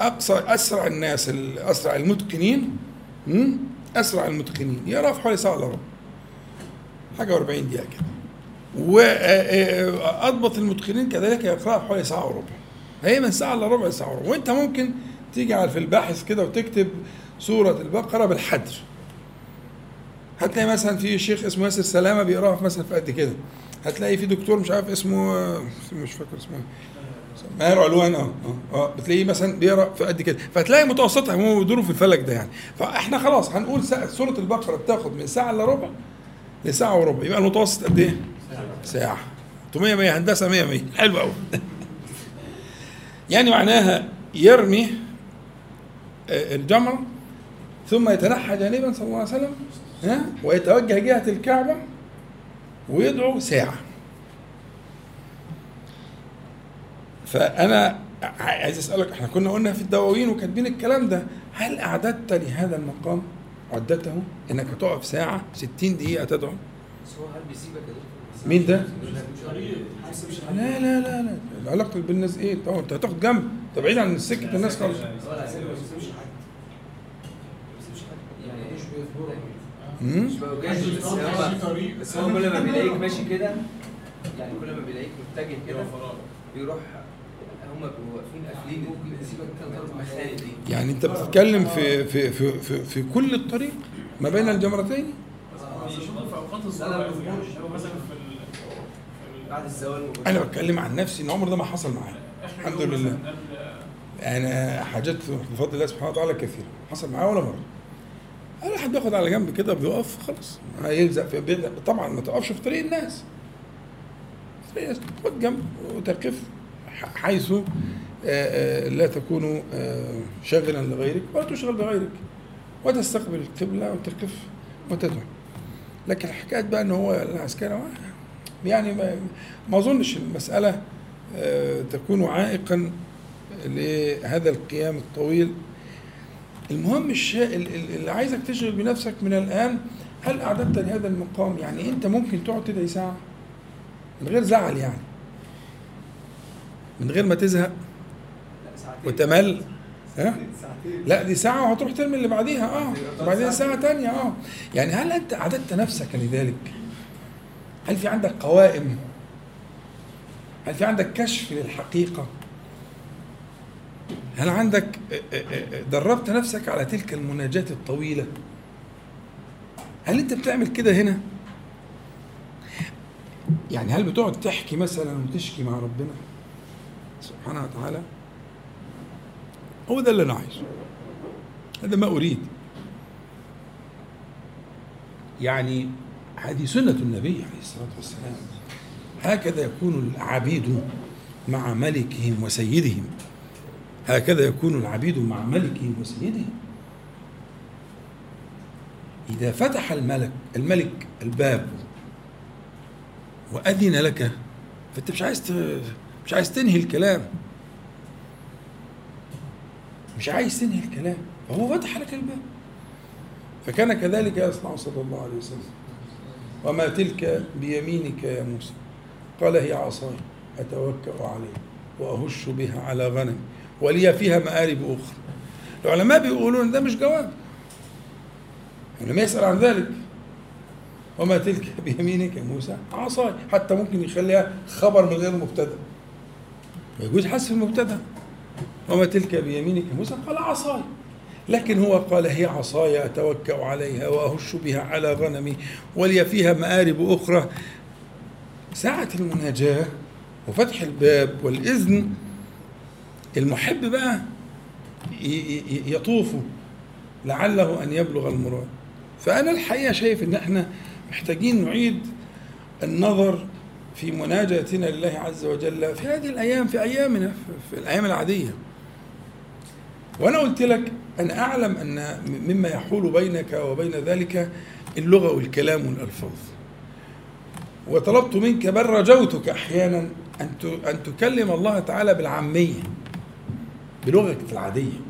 أقصى أسرع الناس أسرع المتقنين أسرع المتقنين يقرأ في حوالي ساعة إلا ربع. حاجة و40 دقيقة كده. وأضبط المتقنين كذلك يقرأ حوالي ساعة وربع. هي من ساعة إلا ربع ساعة وربع. وأنت ممكن تيجي على في الباحث كده وتكتب سورة البقرة بالحدر. هتلاقي مثلا في شيخ اسمه ياسر سلامة بيقراها مثلا في قد كده. هتلاقي في دكتور مش عارف اسمه مش فاكر اسمه. ماهر علوان آه آه بتلاقيه مثلا بيقرأ في قد كده. فتلاقي متوسطها هم بيدوروا في الفلك ده يعني. فإحنا خلاص هنقول سورة البقرة بتاخد من ساعة الا ربع لساعه وربع. يبقى المتوسط قد إيه؟ ساعة. 100 100 هندسة 100 100 حلو قوي يعني معناها يرمي الجمره ثم يتنحى جانبا صلى الله عليه وسلم ها؟ ويتوجه جهة الكعبة ويدعو ساعة. فأنا عايز أسألك إحنا كنا قلنا في الدواوين وكاتبين الكلام ده هل أعددت لهذا المقام؟ عدته إنك هتقف ساعة 60 دقيقة تدعو. مين ده؟ لا لا لا لا. علاقتك بالناس إيه؟ طبعا أنت هتاخد جنب. أنت بعيد عن سكة الناس خالص. مش بس هو كل ما بيلاقيك ماشي كده يعني كل ما بيلاقيك متجه كده بيروح هم بيبقوا واقفين قافلين دي. يعني انت بتتكلم في في في في, في كل الطريق ما بين الجمرتين؟ بيشوفوا في اوقات الظهر مثلا في بعد الزوال أنا بتكلم عن نفسي ان العمر ده ما حصل معايا. الحمد لله. أنا حاجات بفضل الله سبحانه وتعالى كثيره حصل معايا ولا مرة؟ الواحد بياخد على جنب كده بيقف خلاص. هيلزق في طبعا ما تقفش في طريق الناس. في طريق الناس خد جنب وتقف. حيث لا تكون شاغلا لغيرك ولا تشغل بغيرك. وتستقبل القبلة وتقف وتدعو. لكن حكاية بقى إن هو العسكري يعني ما, ما أظنش المسألة تكون عائقا لهذا القيام الطويل. المهم الشيء اللي عايزك تشغل بنفسك من الآن هل أعددت لهذا المقام؟ يعني أنت ممكن تقعد تدعي ساعة من غير زعل يعني. من غير ما تزهق وتمل ها لا دي ساعة وهتروح ترمي اللي بعديها آه وبعدين ساعة تانية آه يعني هل أنت اعددت نفسك لذلك؟ هل في عندك قوائم؟ هل في عندك كشف للحقيقة؟ هل عندك دربت نفسك على تلك المناجاة الطويلة؟ هل أنت بتعمل كده هنا؟ يعني هل بتقعد تحكي مثلا وتشكي مع ربنا سبحانه وتعالى؟ هو ده اللي أنا عايزه. هذا ما أريد. يعني هذه سنة النبي عليه الصلاة والسلام. هكذا يكون العبيد مع ملكهم وسيدهم. هكذا يكون العبيد مع ملكهم وسيدهم. إذا فتح الملك الملك الباب وأذن لك فأنت مش عايز مش عايز تنهي الكلام. مش عايز تنهي الكلام. فهو فتح لك الباب. فكان كذلك يصنع صلى الله عليه وسلم. وما تلك بيمينك يا موسى. قال هي عصاي. أتوكأ عليها وأهش بها على غنمي ولي فيها مآرب أخرى. العلماء بيقولون ده مش جواب. لم يسأل عن ذلك. وما تلك بيمينك يا موسى. عصاي. حتى ممكن يخليها خبر من غير مبتدأ. ويجوز حذف المبتدأ. وما تلك بيمينك موسى؟ قال عصاي. لكن هو قال هي عصاي أتوكأ عليها وأهش بها على غنمي ولي فيها مآرب أخرى. ساعة المناجاة وفتح الباب والإذن المحب بقى يطوف لعله أن يبلغ المراد. فأنا الحقيقة شايف إن إحنا محتاجين نعيد النظر في مناجاتنا لله عز وجل في هذه الأيام في أيامنا في الأيام العادية. وأنا قلت لك أنا أعلم أن مما يحول بينك وبين ذلك اللغة والكلام والألفاظ. وطلبت منك بل رجوتك أحيانا أن تكلم الله تعالى بالعامية بلغتك العادية.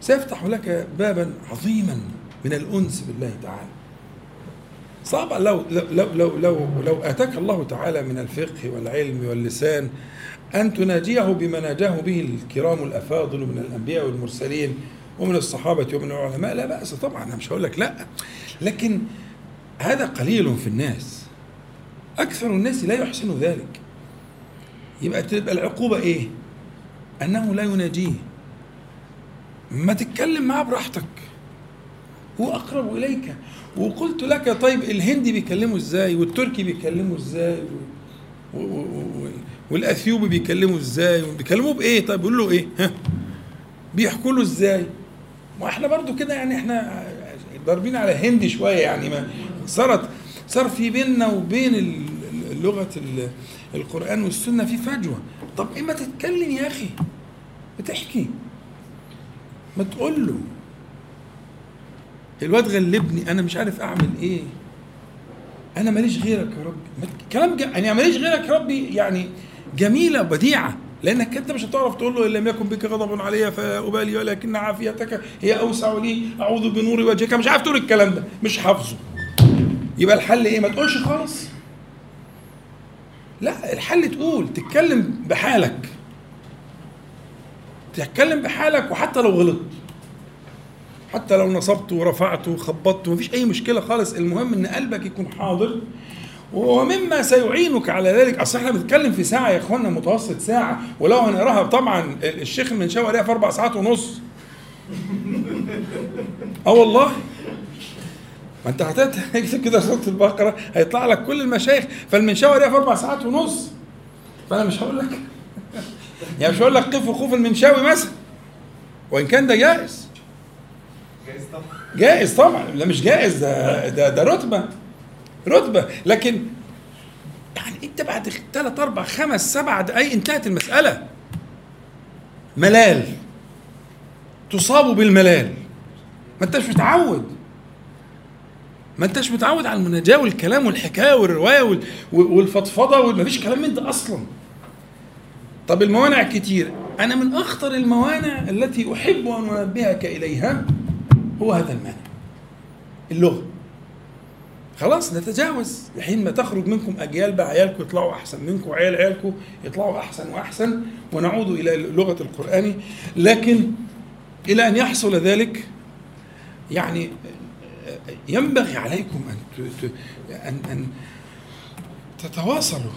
سيفتح لك بابا عظيما من الأنس بالله تعالى. صعب. لو لو لو لو لو أتاك الله تعالى من الفقه والعلم واللسان أن تناجيه بما ناجاه به الكرام الأفاضل من الأنبياء والمرسلين ومن الصحابة ومن العلماء. لا بأس طبعا أنا مش هقول لك لا. لكن هذا قليل في الناس. أكثر الناس لا يحسن ذلك. يبقى تبقى العقوبة إيه؟ أنه لا يناجيه. ما تتكلم معاه براحتك. هو أقرب إليك. وقلت لك طيب الهندي بيكلموا إزاي؟ والتركي بيكلموا إزاي؟ و... و... و... والأثيوبي بيكلموا إزاي؟ بيكلموا بإيه؟ طيب بيقول له إيه؟ ها؟ بيحكوا له إزاي؟ وإحنا برضو كده يعني إحنا ضاربين على هندي شوية يعني ما صارت صار في بيننا وبين لغة القرآن والسنة في فجوة. طب إيه ما تتكلم يا أخي بتحكي ما تقول له. الواد غلبني أنا مش عارف أعمل إيه. أنا ماليش غيرك يا ربي. كلام يعني ماليش غيرك يا ربي يعني جميلة بديعة. لأنك أنت مش هتعرف تقول له إن لم يكن بك غضب علي فأبالي ولكن عافيتك هي أوسع لي. أعوذ بنور وجهك. مش عارف تقول الكلام ده. مش حافظه. يبقى الحل إيه؟ ما تقولش خالص. لا الحل تقول تتكلم بحالك. تتكلم بحالك وحتى لو غلطت. حتى لو نصبت ورفعت وخبطت مفيش أي مشكلة خالص المهم إن قلبك يكون حاضر. ومما سيعينك على ذلك أصل إحنا بنتكلم في ساعة يا إخوانا متوسط ساعة ولو هنقراها طبعا الشيخ المنشاوي قراها في أربع ساعات ونص. *laughs* آه والله؟ ما أنت هتكتب كده سورة البقرة هيطلع لك كل المشايخ فالمنشاوي قراها في أربع ساعات ونص. فأنا مش هقول لك *laughs* يعني مش هقول لك قف وخوف المنشاوي مثلا. وإن كان ده جائز. جائز طبعا. جائز طبعا. لا مش جائز ده ده, ده رتبة. رتبة. لكن يعني انت بعد ثلاث أربع خمس سبع دقائق انتهت المسألة. ملال. تصاب بالملال. ما انتش متعود. ما انتش متعود على المناجاة والكلام والحكاية والرواية والفضفضة ومفيش كلام من ده أصلا. طب الموانع كتير. أنا من أخطر الموانع التي أحب أن أنبهك إليها هو هذا المانع اللغة. خلاص نتجاوز. لحين ما تخرج منكم أجيال بقى عيالكم يطلعوا أحسن منكم وعيال عيالكم يطلعوا أحسن وأحسن. ونعود إلى لغة القرآن. لكن إلى أن يحصل ذلك يعني ينبغي عليكم أن أن أن تتواصلوا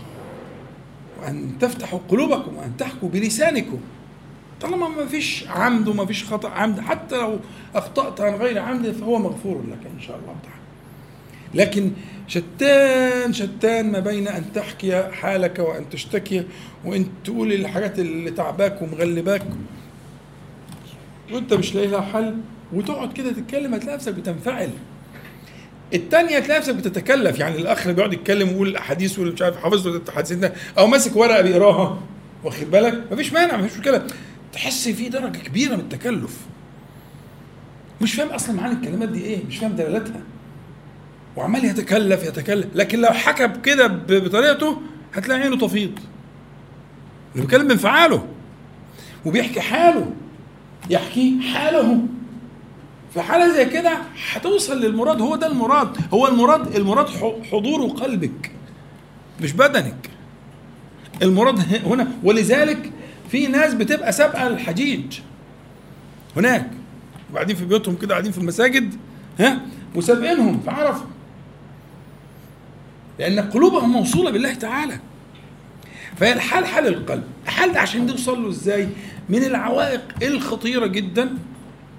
وأن تفتحوا قلوبكم وأن تحكوا بلسانكم. طالما ما فيش عمد وما فيش خطأ عمد حتى لو أخطأت عن غير عمد فهو مغفور لك إن شاء الله تعالى. لكن شتان شتان ما بين أن تحكي حالك وأن تشتكي وإن تقول الحاجات اللي تعباك ومغلباك وأنت مش لاقي لها حل وتقعد كده تتكلم هتلاقي نفسك بتنفعل. التانية تلاقي نفسك بتتكلف يعني الاخ اللي بيقعد يتكلم ويقول احاديث واللي مش عارف حافظ له أو ماسك ورقة بيقراها واخد بالك؟ مفيش مانع مفيش مشكلة. تحس في درجة كبيرة من التكلف. مش فاهم أصلا معاني الكلمات دي إيه مش فاهم دلالتها. وعمال يتكلف يتكلف. لكن لو حكى كده بطريقته هتلاقي عينه تفيض. اللي بيتكلم بانفعاله وبيحكي حاله. يحكي حاله. في حالة زي كده هتوصل للمراد. هو ده المراد. هو المراد المراد حضور قلبك مش بدنك. المراد هنا. ولذلك في ناس بتبقى سابقة الحجيج هناك. وقاعدين في بيوتهم كده قاعدين في المساجد ها وسابقينهم في عرفه لأن قلوبهم موصولة بالله تعالى. فهي الحال حال القلب. الحال ده عشان توصل له إزاي؟ من العوائق الخطيرة جدا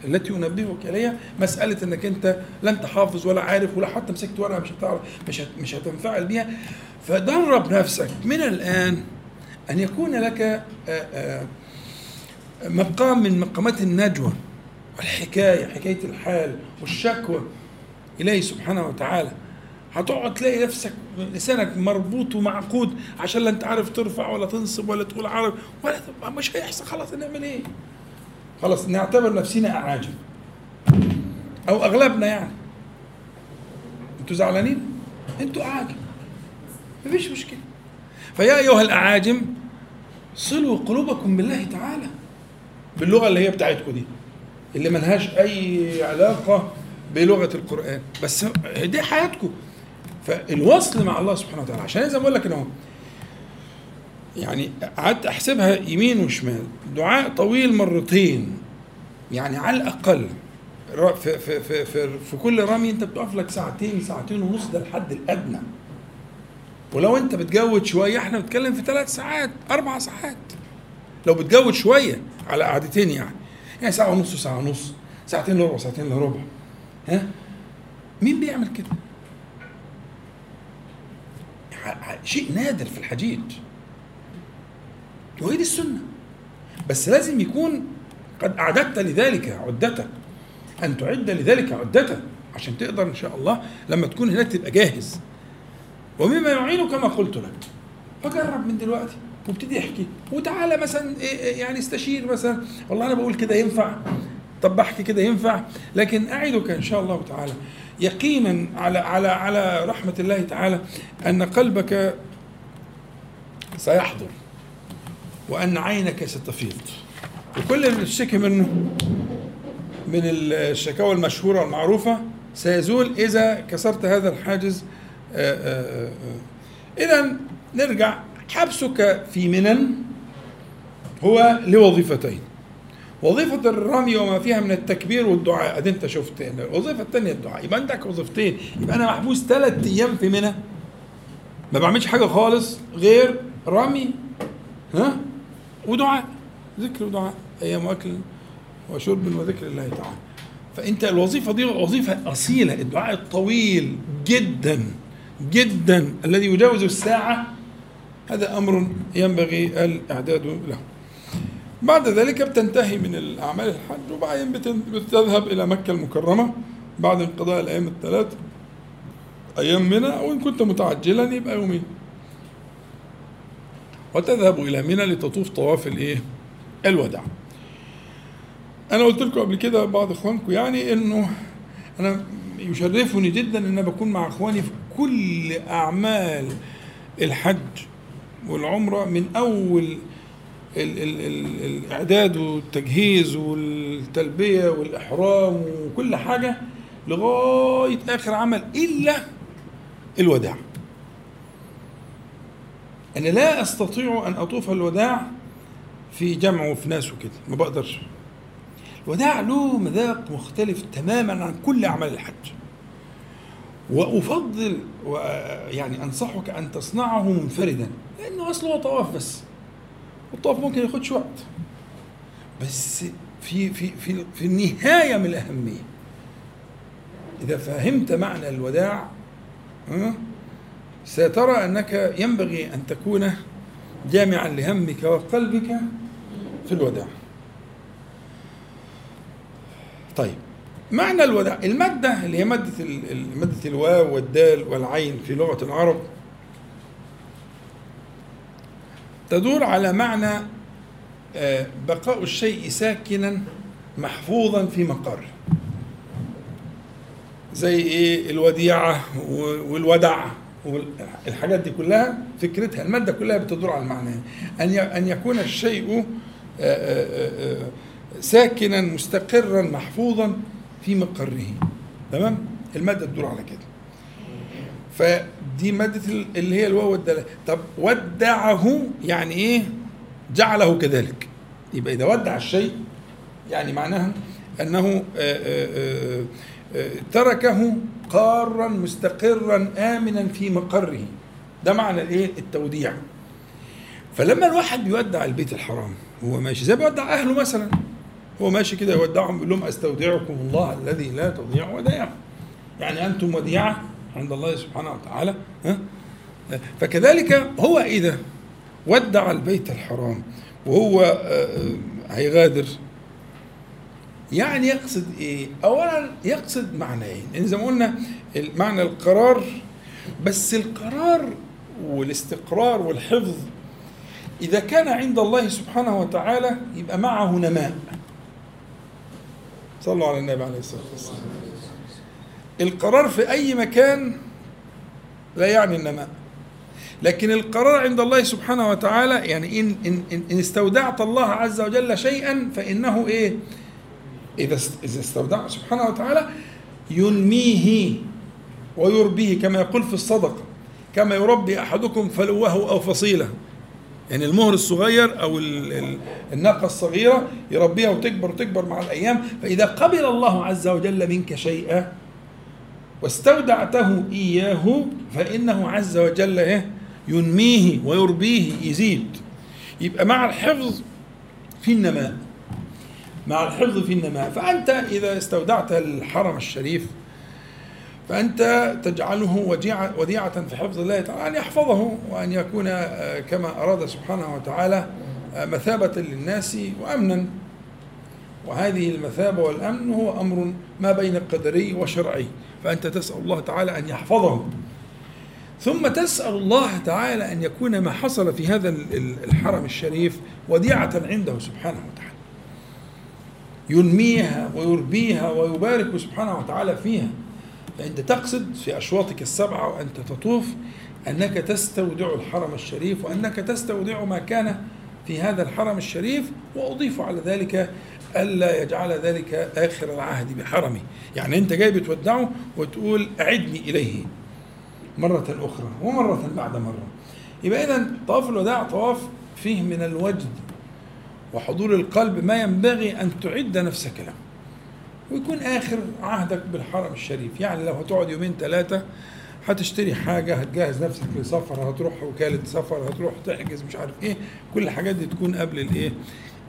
التي انبهك إليها مسألة إنك أنت لا انت حافظ ولا عارف ولا حتى مسكت ورقة مش هتعرف مش هتنفعل بيها. فدرب نفسك. من الآن أن يكون لك مقام من مقامات النجوى والحكاية حكاية الحال والشكوى إليه سبحانه وتعالى. هتقعد تلاقي نفسك لسانك مربوط ومعقود عشان لا أنت عارف ترفع ولا تنصب ولا تقول عرب ولا مش هيحصل. خلاص نعمل إيه؟ خلاص نعتبر نفسنا أعاجم أو أغلبنا يعني. أنتوا زعلانين؟ أنتوا أعاجم. مفيش مشكلة. فيا أيها الأعاجم صلوا قلوبكم بالله تعالى. باللغة اللي هي بتاعتكم دي اللي ملهاش أي علاقة بلغة القرآن. بس دي حياتكم. فالوصل مع الله سبحانه وتعالى. عشان زي ما بقول لك أنا يعني قعدت أحسبها يمين وشمال. دعاء طويل مرتين. يعني على الأقل. في في في في, في كل رمي أنت بتقف لك ساعتين ساعتين ونص ده الحد الأدنى. ولو انت بتجود شوية إحنا بنتكلم في ثلاث ساعات أربع ساعات. لو بتجود شوية على قعدتين يعني يعني ساعة ونص وساعة ونص ساعتين ربع ساعتين إلا ربع. ها؟ مين بيعمل كده؟ شيء نادر في الحجيج وهي دي السنة. بس لازم يكون قد أعددت لذلك عدتك أن تعد لذلك عدتك عشان تقدر إن شاء الله لما تكون هناك تبقى جاهز. ومما يعينك كما قلت لك. فجرب من دلوقتي وابتدي احكي. وتعالى مثلا إيه، إيه، يعني استشير مثلا. والله أنا بقول كده ينفع. طب بحكي كده ينفع. لكن أعدك إن شاء الله تعالى يقينا على على على رحمة الله تعالى أن قلبك سيحضر وأن عينك ستفيض. وكل اللي بتشتكي منه من الشكاوى المشهورة والمعروفة سيزول إذا كسرت هذا الحاجز آه، آه، آه، اذا نرجع. حبسك في منن هو لوظيفتين. وظيفة الرمي وما فيها من التكبير والدعاء. ادي أنت شفت. الوظيفة الثانية الدعاء. يبقى عندك وظيفتين. يبقى أنا محبوس ثلاث أيام في منى ما بعملش حاجة خالص غير رمي ها ودعاء. ذكر ودعاء أيام اكل وشرب وذكر الله تعالى. فأنت الوظيفة دي وظيفة أصيلة. الدعاء الطويل جدا. جدا الذي يجاوز الساعة هذا أمر ينبغي الإعداد له بعد ذلك بتنتهي من الأعمال الحج وبعدين بتذهب إلى مكة المكرمة بعد انقضاء الأيام الثلاث أيام منى وإن كنت متعجلا يبقى يومين وتذهب إلى منى لتطوف طواف الإيه؟ الوداع. أنا قلت لكم قبل كده بعض إخوانكم يعني إنه أنا يشرفني جدا إن أنا بكون مع إخواني في كل أعمال الحج والعمرة من أول ال ال ال الإعداد والتجهيز والتلبية والإحرام وكل حاجة لغاية آخر عمل إلا الوداع. أنا لا أستطيع أن أطوف الوداع في جمع وفي ناس وكده ما بقدرش. الوداع له مذاق مختلف تماما عن كل أعمال الحج. وأفضل يعني أنصحك أن تصنعه منفردا لأنه أصله طواف بس. والطواف ممكن ياخدش وقت. بس في في في في النهاية من الأهمية. إذا فهمت معنى الوداع سترى أنك ينبغي أن تكون جامعا لهمك وقلبك في الوداع. طيب. معنى الوداع المادة اللي هي مادة مادة الواو والدال والعين في لغة العرب تدور على معنى آه، بقاء الشيء ساكنا محفوظا في مقر. زي إيه؟ الوديعة والودع والحاجات دي كلها فكرتها المادة كلها بتدور على المعنى. أن أن يكون الشيء آه، آه، ساكنا مستقرا محفوظا في مقره. تمام؟ المادة تدور على كده. فدي مادة اللي هي الواو والدالة. طب ودعه يعني إيه؟ جعله كذلك. يبقى إذا ودع الشيء يعني معناها أنه آآ آه، آآ آه، آه، تركه قارا مستقرا آمنا في مقره. ده معنى الإيه؟ التوديع. فلما الواحد بيودع البيت الحرام هو ماشي زي بيودع أهله مثلا. هو ماشي كده يودعهم بيقول لهم أستودعكم الله الذي لا تضيع ودائعه يعني أنتم وديعة عند الله سبحانه وتعالى ها؟ فكذلك هو إذا ودع البيت الحرام وهو آه، هيغادر يعني يقصد إيه؟ اولا يقصد معنيين. يعني زي ما قلنا معنى القرار بس القرار والاستقرار والحفظ إذا كان عند الله سبحانه وتعالى يبقى معه نماء. صلوا على النبي عليه الصلاة والسلام. القرار في أي مكان لا يعني النماء لكن القرار عند الله سبحانه وتعالى يعني إن إن إن استودعت الله عز وجل شيئا فإنه إيه؟ إذا إذا استودع سبحانه وتعالى ينميه ويربيه كما يقول في الصدقه كما يربي أحدكم فلوه أو فصيله. يعني المهر الصغير أو الناقة الصغيرة يربيها وتكبر وتكبر مع الأيام. فإذا قبل الله عز وجل منك شيئا واستودعته إياه فإنه عز وجل إيه؟ ينميه ويربيه يزيد. يبقى مع الحفظ في النماء. مع الحفظ في النماء. فأنت إذا استودعت الحرم الشريف فأنت تجعله وديعة, في حفظ الله تعالى أن يحفظه وأن يكون آه، كما أراد سبحانه وتعالى آه، مثابة للناس وأمنا. وهذه المثابة والأمن هو أمر ما بين قدري وشرعي. فأنت تسأل الله تعالى أن يحفظه. ثم تسأل الله تعالى أن يكون ما حصل في هذا الحرم الشريف وديعة عنده سبحانه وتعالى. ينميها ويربيها ويبارك سبحانه وتعالى فيها. فأنت تقصد في أشواطك السبعة وأنت تطوف أنك تستودع الحرم الشريف وأنك تستودع ما كان في هذا الحرم الشريف وأضيف على ذلك ألا يجعل ذلك آخر العهد بحرمي يعني أنت جاي بتودعه وتقول أعدني إليه مرة أخرى ومرة بعد مرة. يبقى إذا طواف الوداع طواف فيه من الوجد وحضور القلب ما ينبغي أن تعد نفسك له. ويكون آخر عهدك بالحرم الشريف. يعني لو هتقعد يومين ثلاثة هتشتري حاجة هتجهز نفسك لسفر هتروح وكالة سفر هتروح تحجز مش عارف إيه. كل الحاجات دي تكون قبل الإيه؟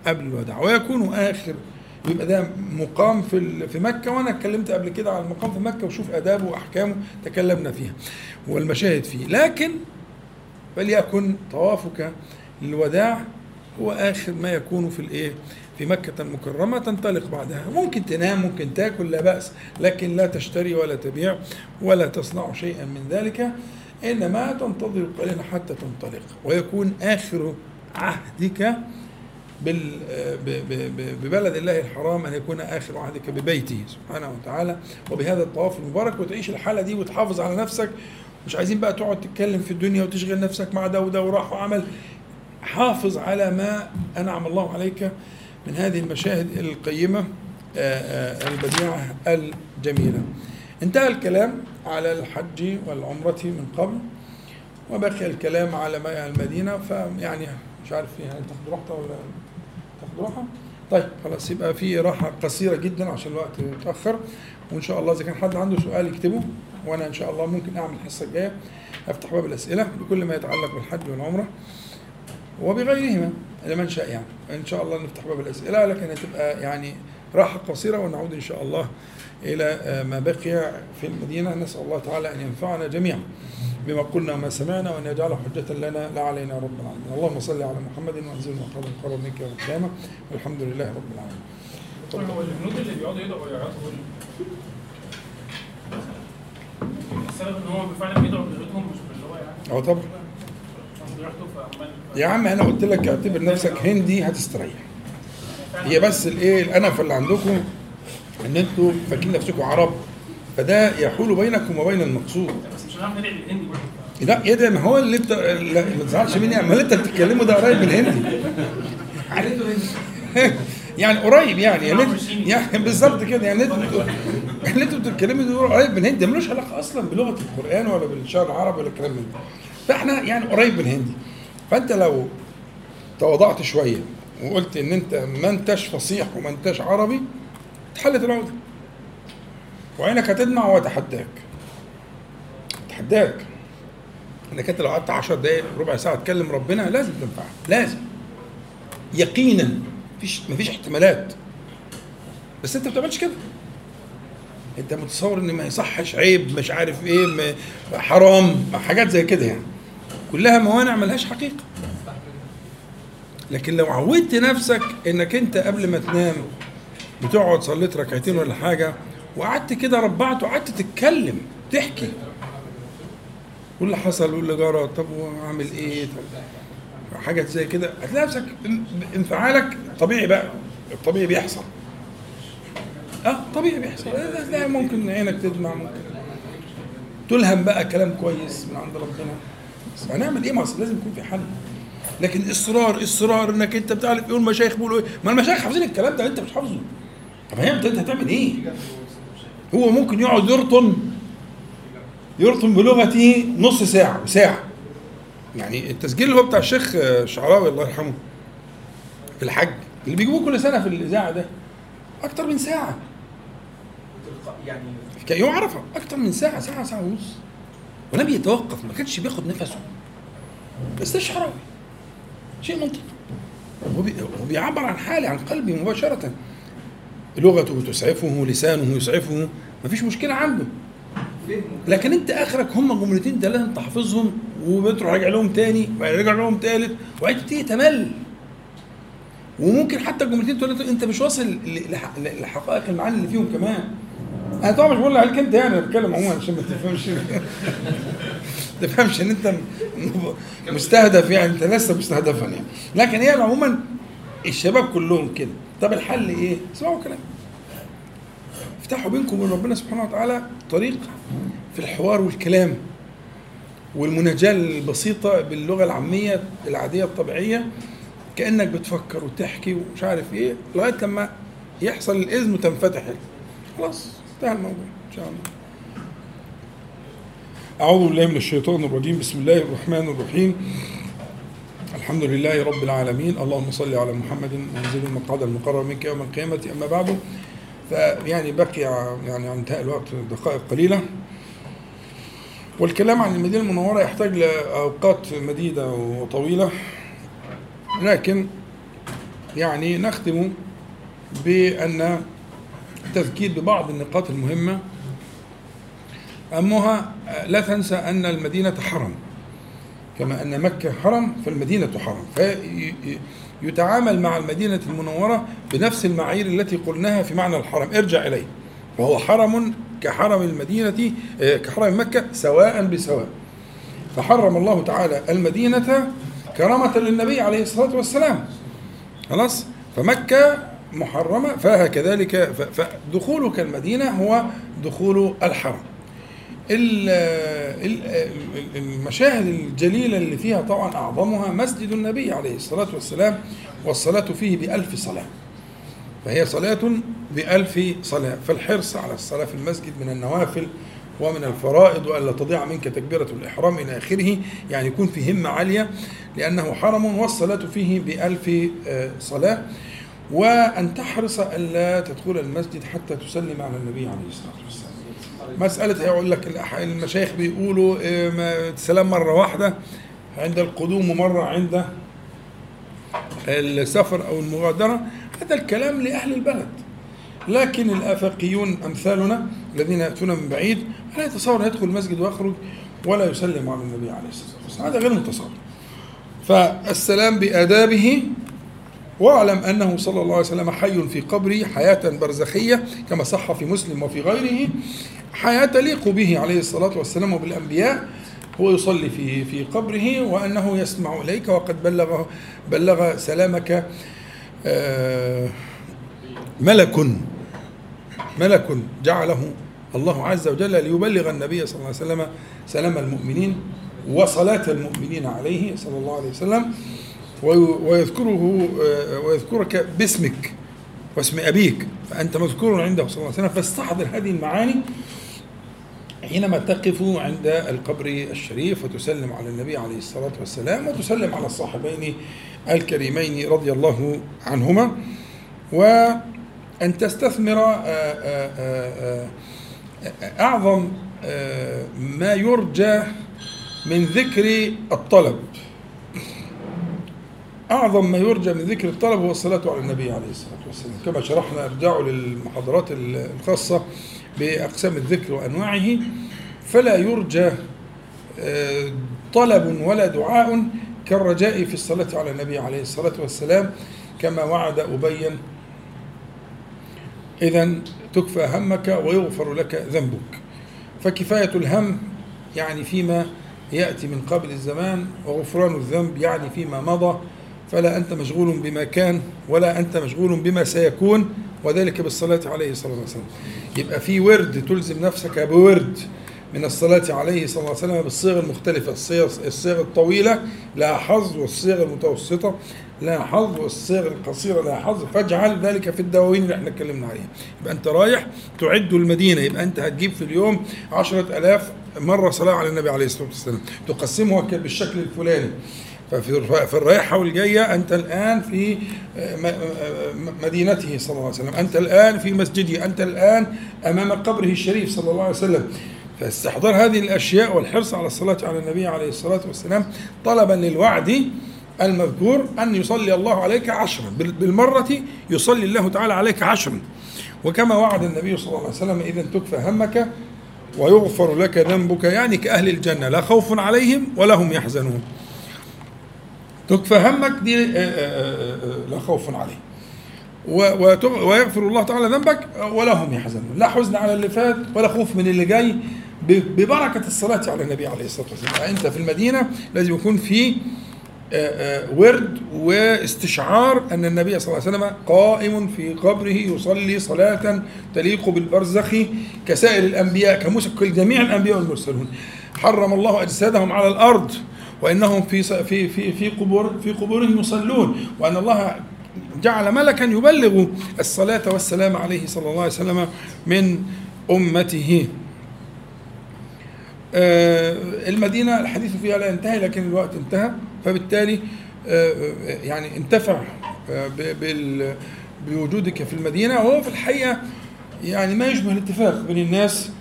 قبل الوداع. ويكون آخر يبقى ده مقام في في مكة. وأنا اتكلمت قبل كده على المقام في مكة وشوف آدابه وأحكامه تكلمنا فيها والمشاهد فيه. لكن فليكن طوافك للوداع هو آخر ما يكون في الإيه؟ في مكة المكرمة تنطلق بعدها. ممكن تنام ممكن تاكل لا بأس لكن لا تشتري ولا تبيع ولا تصنع شيئا من ذلك إنما تنتظر قليلا حتى تنطلق. ويكون آخر عهدك ببلد الله الحرام أن يكون آخر عهدك ببيته سبحانه وتعالى. وبهذا الطواف المبارك وتعيش الحالة دي وتحافظ على نفسك. مش عايزين بقى تقعد تتكلم في الدنيا وتشغل نفسك مع ده وده وراح وعمل. حافظ على ما أنعم الله عليك من هذه المشاهد القيمة آه، آه، البديعة الجميلة. انتهى الكلام على الحج والعمرة من قبل وبقي الكلام على المدينة. فيعني مش عارف فيها تاخد راحتها ولا تاخد راحة؟ طيب خلاص يبقى في راحة قصيرة جدا عشان الوقت متأخر وإن شاء الله إذا كان حد عنده سؤال يكتبه وأنا إن شاء الله ممكن أعمل الحصة الجاية. أفتح باب الأسئلة بكل ما يتعلق بالحج والعمرة. وبغيرهما لمن شاء يعني. إن شاء الله نفتح باب الأسئلة لكن هتبقى يعني راحة قصيرة ونعود إن شاء الله إلى ما بقي في المدينة. نسأل الله تعالى أن ينفعنا جميعا بما قلنا وما سمعنا وأن يجعله حجة لنا لا علينا رب العالمين. اللهم صل على محمد وأنزل مقام القرب منك يوم القيامة. والحمد لله رب العالمين. هو الهنود اللي بيقعدوا يدعوا ويعيطوا دول السبب إن هم فعلا بيدعوا بلغتهم مش باللي هو يعني؟ آه طبعا. يا عم أنا قلت لك اعتبر نفسك هندي هتستريح. هي بس الايه الأنف اللي عندكم ان أنتوا فاكرين نفسكم عرب فده يحول بينكم وبين المقصود. بس مش لا إيه ده ما هو اللي انت ما تزعلش مني ما انت بتتكلمه ده قريب من الهندي *laughs* يعني قريب يعني يعني, يعني بالظبط كده يعني اللي أنتوا بتتكلموا ده قريب من الهندي ملوش علاقة أصلا بلغة القرآن ولا بالشعر العربي ولا الكلام ده. فاحنا يعني قريب من الهندي. فانت لو تواضعت شوية وقلت إن أنت ما أنتش فصيح وما أنتش عربي اتحلت العقده وعينك هتدمع واتحداك اتحداك إنك أنت لو قعدت 10 دقائق ربع ساعة تكلم ربنا لازم تنفعك لازم. يقينا. مفيش مفيش احتمالات. بس أنت ما بتعملش كده. أنت متصور إن ما يصحش عيب مش عارف إيه حرام حاجات زي كده يعني. كلها موانع ملهاش حقيقة. لكن لو عودت نفسك إنك أنت قبل ما تنام بتقعد صليت ركعتين ولا حاجة وقعدت كده ربعت وقعدت تتكلم تحكي. واللي حصل واللي جرى طب وأعمل إيه؟ طب حاجات زي كده. هتلاقي نفسك انفعالك طبيعي بقى الطبيعي بيحصل. آه طبيعي بيحصل. لا ممكن عينك تدمع ممكن. تلهم بقى كلام كويس من عند ربنا. هنعمل إيه؟ ما لازم يكون في حل. لكن إصرار إصرار إنك أنت بتعرف إيه المشايخ بيقولوا إيه؟ ما المشايخ حافظين الكلام ده أنت مش حافظه طب هي انت هتعمل إيه؟ هو ممكن يقعد يرطن يرطن بلغته نص ساعة ساعة. يعني التسجيل اللي هو بتاع الشيخ شعراوي الله يرحمه في الحج اللي بيجيبوه كل سنة في الإذاعة ده أكتر من ساعة. يعني. يوم عرفه أكتر من ساعة ساعة ساعة ونص. ولم يتوقف ما كانش بياخد نفسه. شعراوي شيء منطقي. هو بي- هو بيعبر عن حالي عن قلبي مباشرة. لغته تسعفه لسانه يسعفه. ما فيش مشكلة عنده. لكن انت اخرك هم جملتين ثلاثة انت حافظهم وبتروح راجع لهم تاني راجع لهم تالت وبعدين تبتدي تمل. وممكن حتى الجملتين ثلاثة انت مش واصل لحقائق المعاني اللي فيهم كمان. أنا طبعا مش بقول عليك انت يعني؟ أنا بتكلم عموما عشان ما تفهمش. *laughs* ما تفهمش إن أنت مستهدف يعني أنت لست مستهدفا يعني. لكن هي عموما الشباب كلهم كده. طب الحل إيه؟ اسمعوا كلام. افتحوا بينكم وبين ربنا سبحانه وتعالى طريق في الحوار والكلام والمناجاة البسيطة باللغة العامية العادية الطبيعية. كأنك بتفكر وتحكي ومش عارف إيه لغاية لما يحصل الإذن وتنفتح. خلاص. انتهى الموضوع إن شاء الله. أعوذ بالله من الشيطان الرجيم. بسم الله الرحمن الرحيم. الحمد لله رب العالمين. اللهم صل على محمد وانزل المقعد المقرر منك يوم القيامة. أما بعد فيعني بقي يعني عن انتهاء الوقت دقائق قليلة. والكلام عن المدينة المنورة يحتاج لأوقات مديدة وطويلة. لكن يعني نختم بأن التذكير ببعض النقاط المهمة. أهمها لا تنسى أن المدينة حرم. كما أن مكة حرم فالمدينة حرم. فيتعامل مع المدينة المنورة بنفس المعايير التي قلناها في معنى الحرم. ارجع إليه. وهو حرم كحرم المدينة كحرم مكة سواء بسواء. فحرم الله تعالى المدينة كرامة للنبي عليه الصلاة والسلام. خلاص؟ فمكة محرمة فكذلك ف- فدخولك المدينة هو دخول الحرم. ال- ال- المشاهد الجليلة اللي فيها طبعا أعظمها مسجد النبي عليه الصلاة والسلام والصلاة فيه بألف صلاة. فهي صلاة بألف صلاة. فالحرص على الصلاة في المسجد من النوافل ومن الفرائض وألا تضيع منك تكبيرة الإحرام إلى آخره. يعني يكون في همة عالية لأنه حرم والصلاة فيه بألف آه، صلاة. وأن تحرص ألا تدخل المسجد حتى تسلم على النبي عليه الصلاة والسلام. مسألة هيقول لك المشايخ بيقولوا السلام مرة واحدة عند القدوم ومرة عند السفر أو المغادرة. هذا الكلام لأهل البلد. لكن الآفاقيون أمثالنا الذين يأتون من بعيد لا يتصور يدخل المسجد ويخرج ولا يسلم على النبي عليه الصلاة والسلام. هذا غير متصور. فالسلام بآدابه واعلم أنه صلى الله عليه وسلم حي في قبره حياة برزخية كما صح في مسلم وفي غيره. حياة تليق به عليه الصلاة والسلام وبالأنبياء. هو يصلي في في قبره وأنه يسمع إليك وقد بلغ بلغ سلامك. آه، ملك ملك جعله الله عز وجل ليبلغ النبي صلى الله عليه وسلم سلام المؤمنين وصلاة المؤمنين عليه صلى الله عليه وسلم. ويذكره آه، ويذكرك باسمك واسم أبيك فأنت مذكور عنده صلى الله عليه وسلم. فاستحضر هذه المعاني حينما تقف عند القبر الشريف وتسلم على النبي عليه الصلاة والسلام وتسلم على الصاحبين الكريمين رضي الله عنهما. وأن تستثمر آه، آه، أعظم ما يرجى من ذكر الطلب. أعظم ما يرجى من ذكر الطلب هو الصلاة على النبي عليه الصلاة والسلام. كما شرحنا ارجعوا للمحاضرات الخاصة بأقسام الذكر وأنواعه فلا يرجى آه، طلب ولا دعاء كالرجاء في الصلاة على النبي عليه الصلاة والسلام كما وعد أبي إذا تكفى همك ويغفر لك ذنبك. فكفاية الهم يعني فيما يأتي من قبل الزمان وغفران الذنب يعني فيما مضى فلا أنت مشغول بما كان ولا أنت مشغول بما سيكون وذلك بالصلاة عليه صلى الله عليه وسلم. يبقى في ورد تلزم نفسك بورد من الصلاة عليه صلى الله عليه وسلم بالصيغ المختلفة الصيغ, الصيغ الطويلة لها حظ والصيغ المتوسطة لها حظ والصيغ القصيرة لها حظ. فاجعل ذلك في الدواوين اللي إحنا اتكلمنا عليها. يبقى أنت رايح تعد المدينة يبقى أنت هتجيب في اليوم عشرة ألاف مرة صلاة على النبي عليه الصلاة والسلام. تقسمها بالشكل الفلاني. ففي في الرايحة والجاية أنت الآن في م- م- مدينته صلى الله عليه وسلم. أنت الآن في مسجده. أنت الآن أمام قبره الشريف صلى الله عليه وسلم. فاستحضار هذه الأشياء والحرص على الصلاة على النبي عليه الصلاة والسلام طلبا للوعد المذكور أن يصلي الله عليك عشرا. بال- بالمرة يصلي الله تعالى عليك عشرا. وكما وعد النبي صلى الله عليه وسلم إذا تكفى همك ويغفر لك ذنبك يعني كأهل الجنة. لا خوف عليهم ولا هم يحزنون. تكفى همك دي آه، آه، آه، لا خوف عليه ويغفر الله تعالى ذنبك ولا هم يحزنون. لا حزن على اللي فات ولا خوف من اللي جاي. ببركة الصلاة على النبي عليه الصلاة والسلام. أنت في المدينة لازم يكون في ورد واستشعار أن النبي صلى الله عليه وسلم قائم في قبره يصلي صلاة تليق بالبرزخ كسائر الأنبياء كموسى كجميع الأنبياء والمرسلون. حرم الله أجسادهم على الأرض. وإنهم في في في في قبور في قبورهم يصلون وأن الله جعل ملكا يبلغ الصلاة والسلام عليه صلى الله عليه وسلم من أمته. آه، المدينة الحديث فيها لا ينتهي لكن الوقت انتهى فبالتالي آه، آه، يعني انتفع بوجودك في المدينة. وهو في الحقيقة يعني ما يشبه الاتفاق بين الناس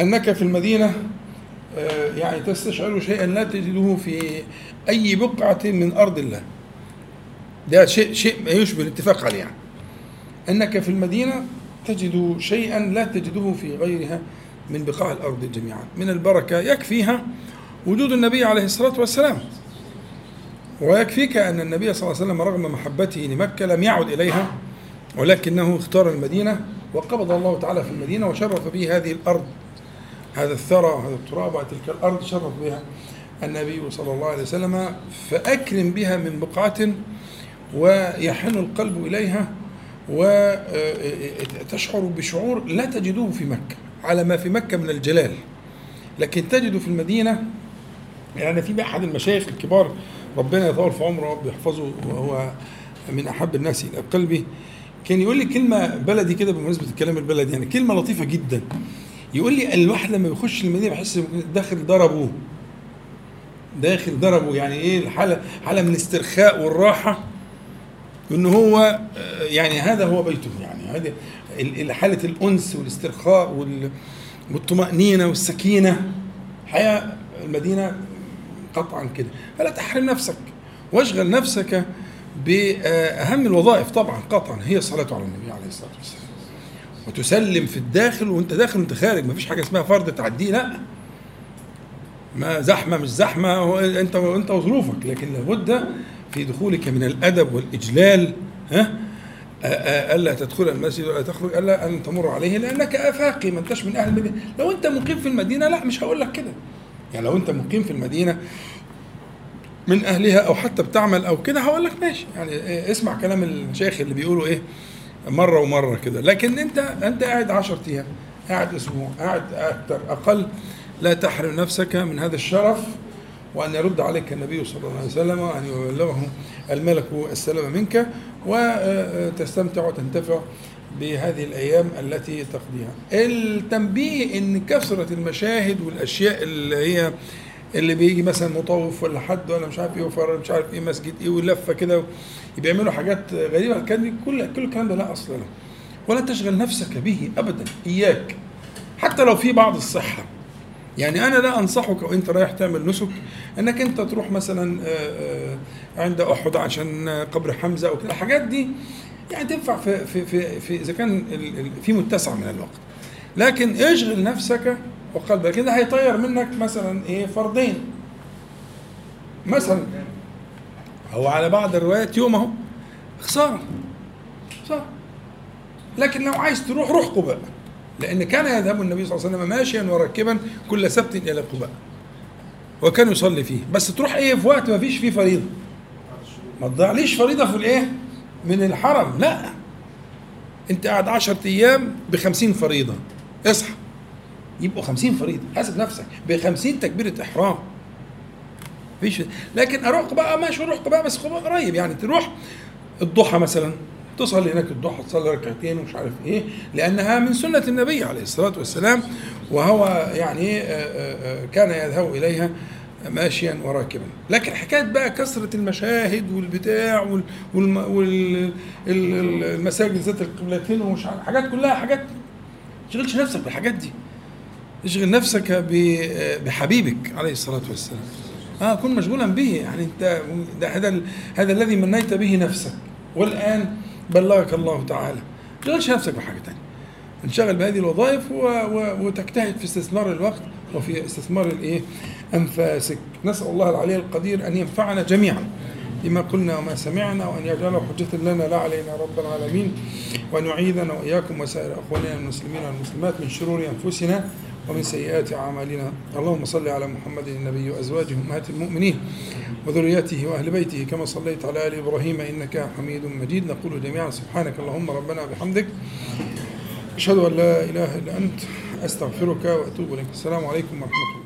أنك في المدينة آه، يعني تستشعر شيئا لا تجده في أي بقعة من أرض الله. ده شيء شيء ما يشبه الاتفاق عليه يعني. أنك في المدينة تجد شيئا لا تجده في غيرها من بقاع الأرض جميعا. من البركة يكفيها وجود النبي عليه الصلاة والسلام. ويكفيك أن النبي صلى الله عليه وسلم رغم محبته لمكة لم يعد إليها ولكنه اختار المدينة وقبض الله تعالى في المدينة وشرف به هذه الأرض. هذا الثرى وهذا التراب وتلك الأرض شرف بها النبي صلى الله عليه وسلم فأكرم بها من بقعة ويحن القلب إليها وتشعر بشعور لا تجده في مكة على ما في مكة من الجلال. لكن تجد في المدينة يعني في أحد المشايخ الكبار ربنا يطول في عمره ويحفظه وهو من أحب الناس إلى قلبي كان يقول لي كلمة بلدي كده بمناسبة الكلام البلدي يعني كلمة لطيفة جدا. يقول لي الواحد لما بيخش المدينة بيحس داخل ضربه. داخل ضربه يعني إيه؟ الحالة حالة من الاسترخاء والراحة وان هو يعني هذا هو بيته يعني. هذه ال- ال- حالة الأنس والاسترخاء وال- والطمأنينة والسكينة. حياة المدينة قطعا كده. فلا تحرم نفسك واشغل نفسك بأهم الوظائف طبعا قطعا. هي الصلاة على النبي عليه الصلاة والسلام. وتسلم في الداخل وانت داخل وانت خارج. مفيش حاجة اسمها فرض تعديه لا. ما زحمة مش زحمة هو انت وانت وظروفك. لكن لابد في دخولك من الأدب والإجلال ها؟ ألا تدخل المسجد ولا تخرج ألا أن تمر عليه لأنك آفاقي ما أنتش من أهل المدينة لو أنت مقيم في المدينة لا مش هقول لك كده. يعني لو أنت مقيم في المدينة من أهلها أو حتى بتعمل أو كده هقول لك ماشي. يعني اسمع كلام المشايخ اللي بيقولوا إيه؟ مرة ومرة كده. لكن أنت أنت قاعد 10 أيام قاعد أسبوع قاعد أكثر أقل لا تحرم نفسك من هذا الشرف وأن يرد عليك النبي صلى الله عليه وسلم وأن يبلغه الملك السلام منك وتستمتع وتنتفع بهذه الأيام التي تقضيها. التنبيه أن كثرة المشاهد والأشياء اللي هي اللي بيجي مثلا مطوف ولا حد ولا مش عارف إيه وفر مش عارف إيه مسجد إيه ولفة كده بيعملوا حاجات غريبة. كان كل كل الكلام ده لا أصل له. ولا تشغل نفسك به ابدا إياك. حتى لو في بعض الصحة. يعني أنا لا أنصحك وإنت رايح تعمل نسك إنك إنت تروح مثلا آه، آه، عند أحد عشان قبر حمزة أو كده. الحاجات دي يعني تنفع في في في, إذا كان في متسع من الوقت. لكن اشغل نفسك وقلبك. كده هيطير منك مثلا إيه فرضين مثلا. هو على بعض الروايات يوم اهو خسارة. خساره لكن لو عايز تروح روح قباء. لأن كان يذهب النبي صلى الله عليه وسلم ماشيا وراكبا كل سبت إلى قباء. وكان يصلي فيه. بس تروح إيه في وقت ما فيش فيه فريضة. ما تضيعليش فريضة في الإيه؟ من الحرم. لا. أنت قاعد 10 أيام ب 50 فريضة. اصحى. يبقوا 50 فريضة. حاسب نفسك. ب 50 تكبيرة إحرام. فيش لكن أروح بقى ماشي أروح بقى بس قريب. يعني تروح الضحى مثلا. تصلي هناك الضحى تصلي ركعتين ومش عارف إيه. لأنها من سنة النبي عليه الصلاة والسلام. وهو يعني آه، آه، آه، كان يذهب إليها ماشيا وراكبا. لكن حكاية بقى كثرة المشاهد والبتاع وال- والم- وال- ال- المساجد ذات القبلتين ومش حاجات كلها حاجات. ما تشغلش نفسك بالحاجات دي. اشغل نفسك بحبيبك عليه الصلاة والسلام. آه كن مشغولا به. يعني ده هذا هذا الذي منيت به نفسك. والآن بلغك الله تعالى. ما تشغلش نفسك بحاجة ثانية انشغل بهذه الوظائف. وتجتهد في استثمار الوقت وفي استثمار الإيه؟ أنفاسك. نسأل الله العلي القدير أن ينفعنا جميعا بما قلنا وما سمعنا وأن يجعله حجة لنا لا علينا رب العالمين. وأن يعيذنا وإياكم وسائر أخواننا المسلمين والمسلمات من شرور أنفسنا ومن سيئات أعمالنا. اللهم صل على محمد النبي وأزواجه أمهات المؤمنين وذريته وأهل بيته. كما صليت على آل إبراهيم إنك حميد مجيد. نقول جميعا سبحانك اللهم ربنا بحمدك. أشهد أن لا إله إلا أنت. أستغفرك وأتوب إليك. السلام عليكم ورحمة الله.